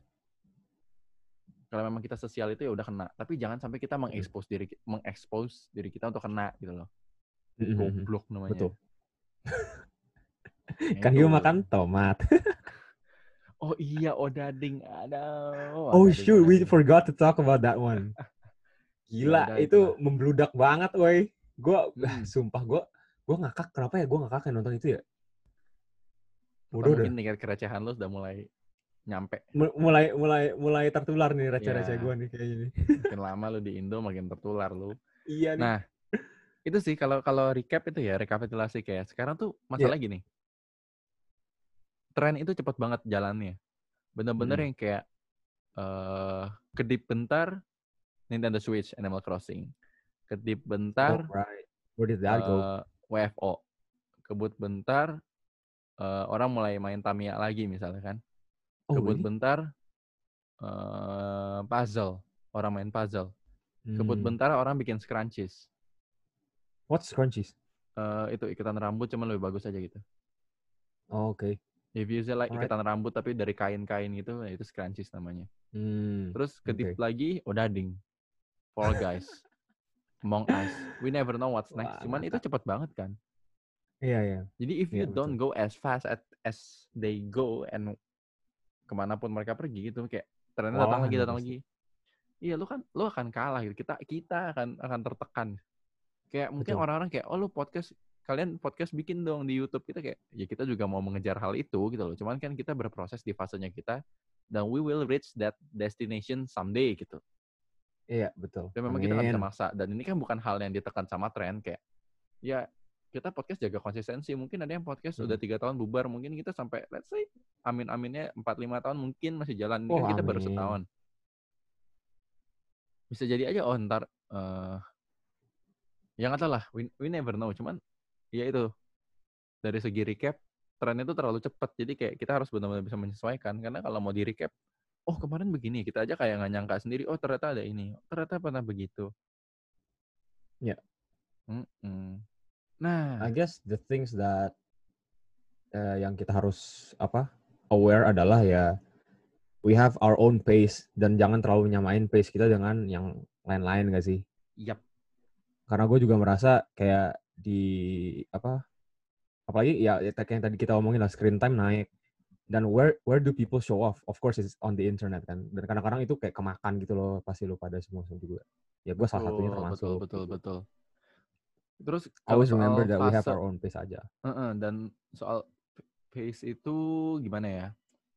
kalau memang kita sosial itu ya udah kena tapi jangan sampai kita mengekspos diri mengekspos diri kita untuk kena gitu loh goblok namanya Betul. Nah, Kan makan tomat. oh iya odading ada Oh shoot, we forgot to talk about that one. Gila, udah, itu itulah. membludak banget, woi. Gua, Hmm. sumpah, gua, gua ngakak. Kenapa ya gua ngakak yang nonton itu ya? Udah, udah. mungkin tingkat kerecehan lu sudah mulai nyampe Mu- Mulai, mulai, mulai tertular nih receh-receh Ya. gua nih kayak gini. makin lama lu di Indo makin tertular lu Iya nih. Nah, itu sih kalau kalau recap itu ya rekapitulasi kayak sekarang tuh masalah gini. Tren itu cepat banget jalannya. Bener-bener Mm. yang kayak eh kedip bentar Nintendo Switch Animal Crossing. Kedip bentar oh, right. Where did that go? eh, WFO. Kebut bentar eh, orang mulai main Tamiya lagi misalnya kan. Oh, Kebut really? bentar eh puzzle. Orang main puzzle. Kebut Hmm. bentar orang bikin scrunchies. What's crunchies? Eh, itu iketan rambut cuman lebih bagus aja gitu. Oh, Oke. If you say like Alright. iketan rambut tapi dari kain-kain gitu, ya itu scrunchies namanya. Hmm. Terus kedip Oke. lagi, odading. Fall Guys. Among Us. We never know what's next. Wah, Cuman itu cepet banget kan. Iya, iya. Jadi if you Iya, don't go as fast at, as they go and ke mana pun mereka pergi gitu, kayak trennya datang lagi, datang lagi. Iya, lu kan lu akan kalah gitu. Kita kita akan akan tertekan. Kayak mungkin Betul. orang-orang kayak, oh lu podcast kalian podcast bikin dong di YouTube kita kayak ya kita juga mau mengejar hal itu gitu loh. Cuman kan kita berproses di fasenya kita dan we will reach that destination someday gitu. Iya, betul. Dan memang kita nggak bisa Amin. maksa. Dan ini kan bukan hal yang ditekan sama tren kayak ya kita podcast jaga konsistensi. Mungkin ada yang podcast udah Hmm. tiga tahun bubar, mungkin kita sampai let's say amin-aminnya 4 5 tahun mungkin masih jalan. Ini Oh, kan kita baru amin. setahun. Bisa jadi aja oh ntar eh ya nggak tahu lah, we, we never know. Cuman ya itu dari segi recap trennya itu terlalu cepat. Jadi kayak kita harus benar-benar bisa menyesuaikan karena kalau mau di recap oh kemarin begini, kita aja kayak nggak nyangka sendiri, oh ternyata ada ini, oh, ternyata pernah begitu. Ya. Mm-mm. Nah, I guess the things that eh, yang kita harus apa aware adalah ya we have our own pace dan jangan terlalu nyamain pace kita dengan yang lain-lain gak sih? yap, Karena gue juga merasa kayak di apa apalagi ya ya yang tadi kita omongin lah screen time naik dan where where do people show off? Of course it's on the internet kan. Dan kadang-kadang itu kayak kemakan gitu loh pasti lu pada semua juga. Ya gue salah satunya termasuk. betul, betul, gitu. betul. Terus Always remember that we have fase, our own pace aja. Heeh, dan soal pace itu gimana ya?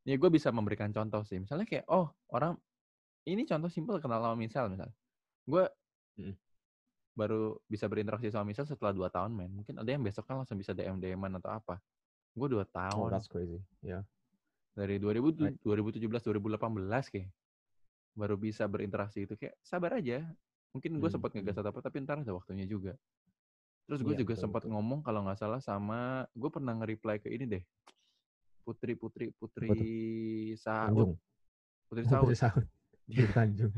Ya gue bisa memberikan contoh sih. Misalnya kayak, oh orang ini contoh simpel kenal sama misal misal. Gue. Baru bisa berinteraksi sama misal setelah dua tahun men. Mungkin ada yang besok kan langsung bisa DM DM-an atau apa. Gue dua Oh, tahun that's crazy. Ya. dari 2000, Right. 2017 2018 kayak baru bisa berinteraksi itu kayak sabar aja. Mungkin gue Hmm, sempat ngegas hmm. atau apa tapi ntar ada waktunya juga. Terus gue Iya, juga sempat ngomong kalau nggak salah sama gue pernah nge-reply ke ini deh. Putri Putri Putri Saud. Putri Oh, Saud. Putri Saud. Putri Tanjung.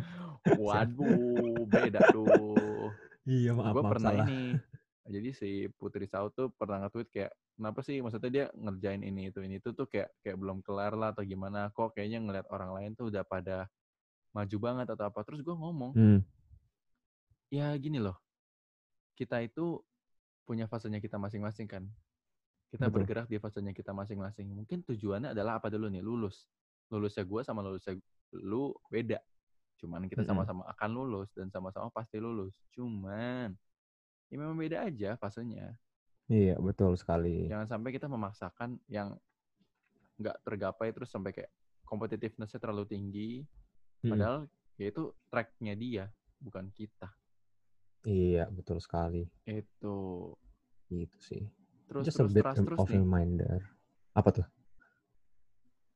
Waduh, beda tuh. Iya, maaf, gue maaf pernah salah. ini. Jadi si Putri Saud tuh pernah nge-tweet kayak kenapa sih maksudnya dia ngerjain ini itu ini itu tuh kayak kayak belum kelar lah atau gimana kok kayaknya ngeliat orang lain tuh udah pada maju banget atau apa. Terus gue ngomong, Hmm. ya gini loh. Kita itu punya fasenya kita masing-masing kan. Kita Betul. bergerak di fasenya kita masing-masing. Mungkin tujuannya adalah apa dulu nih? Lulus. Lulusnya gue sama lulusnya lu beda. Cuman kita sama-sama akan lulus dan sama-sama pasti lulus. Cuman ya memang beda aja fasenya. Iya, betul sekali. Jangan sampai kita memaksakan yang nggak tergapai terus sampai kayak competitiveness-nya terlalu tinggi. Mm-mm. Padahal ya itu track-nya dia, bukan kita. Iya, betul sekali. Itu. Gitu sih. Terus Just a terus bit terus terus of nih. reminder. Apa tuh?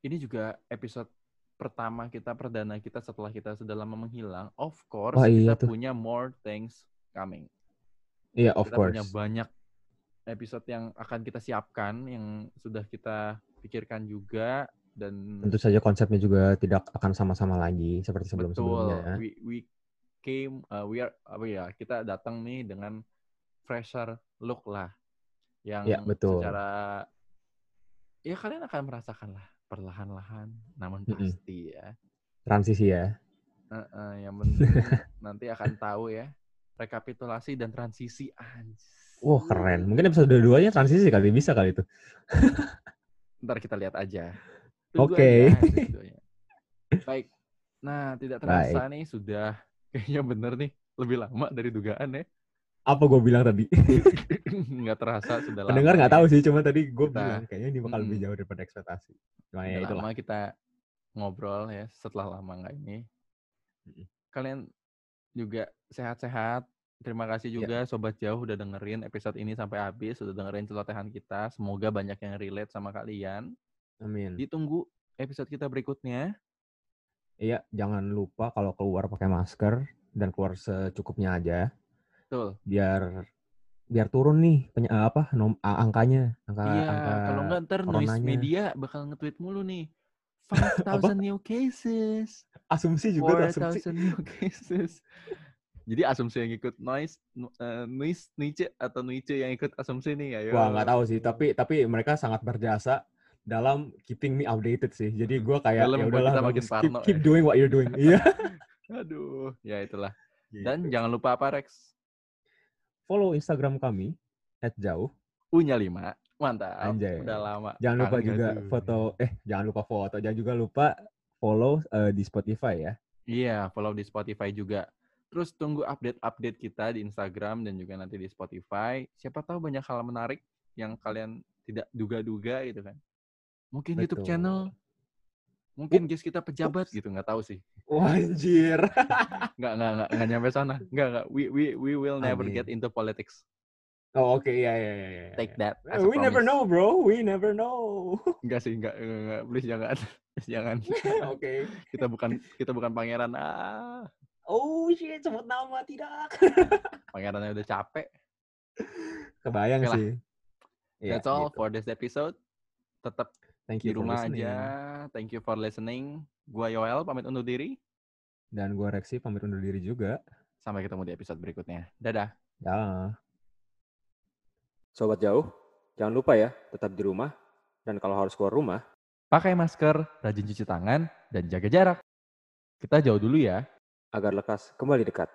Ini juga episode pertama kita perdana kita setelah kita sudah lama menghilang. Of course Wah, iya kita tuh. punya more things coming. Iya, of kita course. punya banyak episode yang akan kita siapkan yang sudah kita pikirkan juga dan Tentu saja konsepnya juga tidak akan sama-sama lagi seperti betul sebelum-sebelumnya. we we came uh, we are apa ya kita datang nih dengan fresher look lah yang Ya, betul. secara ya kalian akan merasakan lah perlahan-lahan namun pasti ya Transisi ya. Heeh, yang penting nanti akan tahu ya rekapitulasi dan transisi anjir. Wah, keren. Mungkin episode dua-duanya transisi kali, bisa kali itu. Ntar kita lihat aja. Oke. keduanya. Baik. Nah, tidak terasa nih sudah kayaknya bener nih lebih lama dari dugaan ya. Apa gue bilang tadi? nggak terasa sudah lama. Pendengar nggak ya. tahu sih, cuma tadi gue Kita- bilang kayaknya ini bakal lebih Mm-mm. jauh daripada ekspektasi. Cuma ya itulah. lama kita ngobrol ya setelah lama nggak ini. Kalian juga sehat-sehat. Terima kasih Iya. juga Sobat Jauh udah dengerin episode ini sampai habis, udah dengerin celotehan kita. Semoga banyak yang relate sama kalian. Amin. Ditunggu episode kita berikutnya. Iya, jangan lupa kalau keluar pakai masker dan keluar secukupnya aja Betul. biar biar turun nih peny- eh, apa nom, angkanya angka Iya, angka kalau nggak ntar noise media bakal nge-tweet mulu nih. 5,000 new cases. asumsi juga tuh asumsi 4,000 new cases. Jadi asumsi yang ikut noise, eh, noise, niche atau niche yang ikut asumsi nih, ayo. Wah nggak tahu sih, tapi tapi mereka sangat berjasa dalam keeping me updated sih. Jadi gue kayak ya udahlah keep, parno keep ya." doing what you're doing. Iya. Aduh, ya itulah. Dan Gitu. jangan lupa apa Rex? Follow Instagram kami @jauh. Punya lima. Mantap. Anjay. Udah lama. Jangan lupa juga tuh. foto eh jangan lupa foto, jangan juga lupa follow eh, di Spotify ya. Iya, follow di Spotify juga. Terus tunggu update-update kita di Instagram dan juga nanti di Spotify. Siapa tahu banyak hal menarik yang kalian tidak duga-duga gitu kan. Mungkin YouTube Betul. channel Mungkin guys kita pejabat gitu, nggak tahu sih. Wah, anjir. Nggak, nggak, nggak, nggak nyampe sana. Nggak, nggak. We, we, we will never Amin. get into politics. Oh, oke, iya, iya, iya. iya, Take iya. that as a We never know, bro. We never know. Enggak sih, enggak, enggak, enggak. Please jangan. Please jangan. Oke. Kita bukan kita bukan pangeran. Ah, Oh shit, sebut nama tidak. pangerannya udah capek. Kebayang Oke lah. sih. Iya, That's all gitu. for this episode. Tetap Thank di you for rumah listening. aja. Thank you for listening. Gua Yoel pamit undur diri. Dan gue Rexi pamit undur diri juga. Sampai ketemu di episode berikutnya. Dadah. Ya. Sobat jauh, jangan lupa ya, tetap di rumah. Dan kalau harus keluar rumah, Pakai masker, rajin cuci tangan, dan jaga jarak. Kita jauh dulu ya. agar lekas kembali dekat.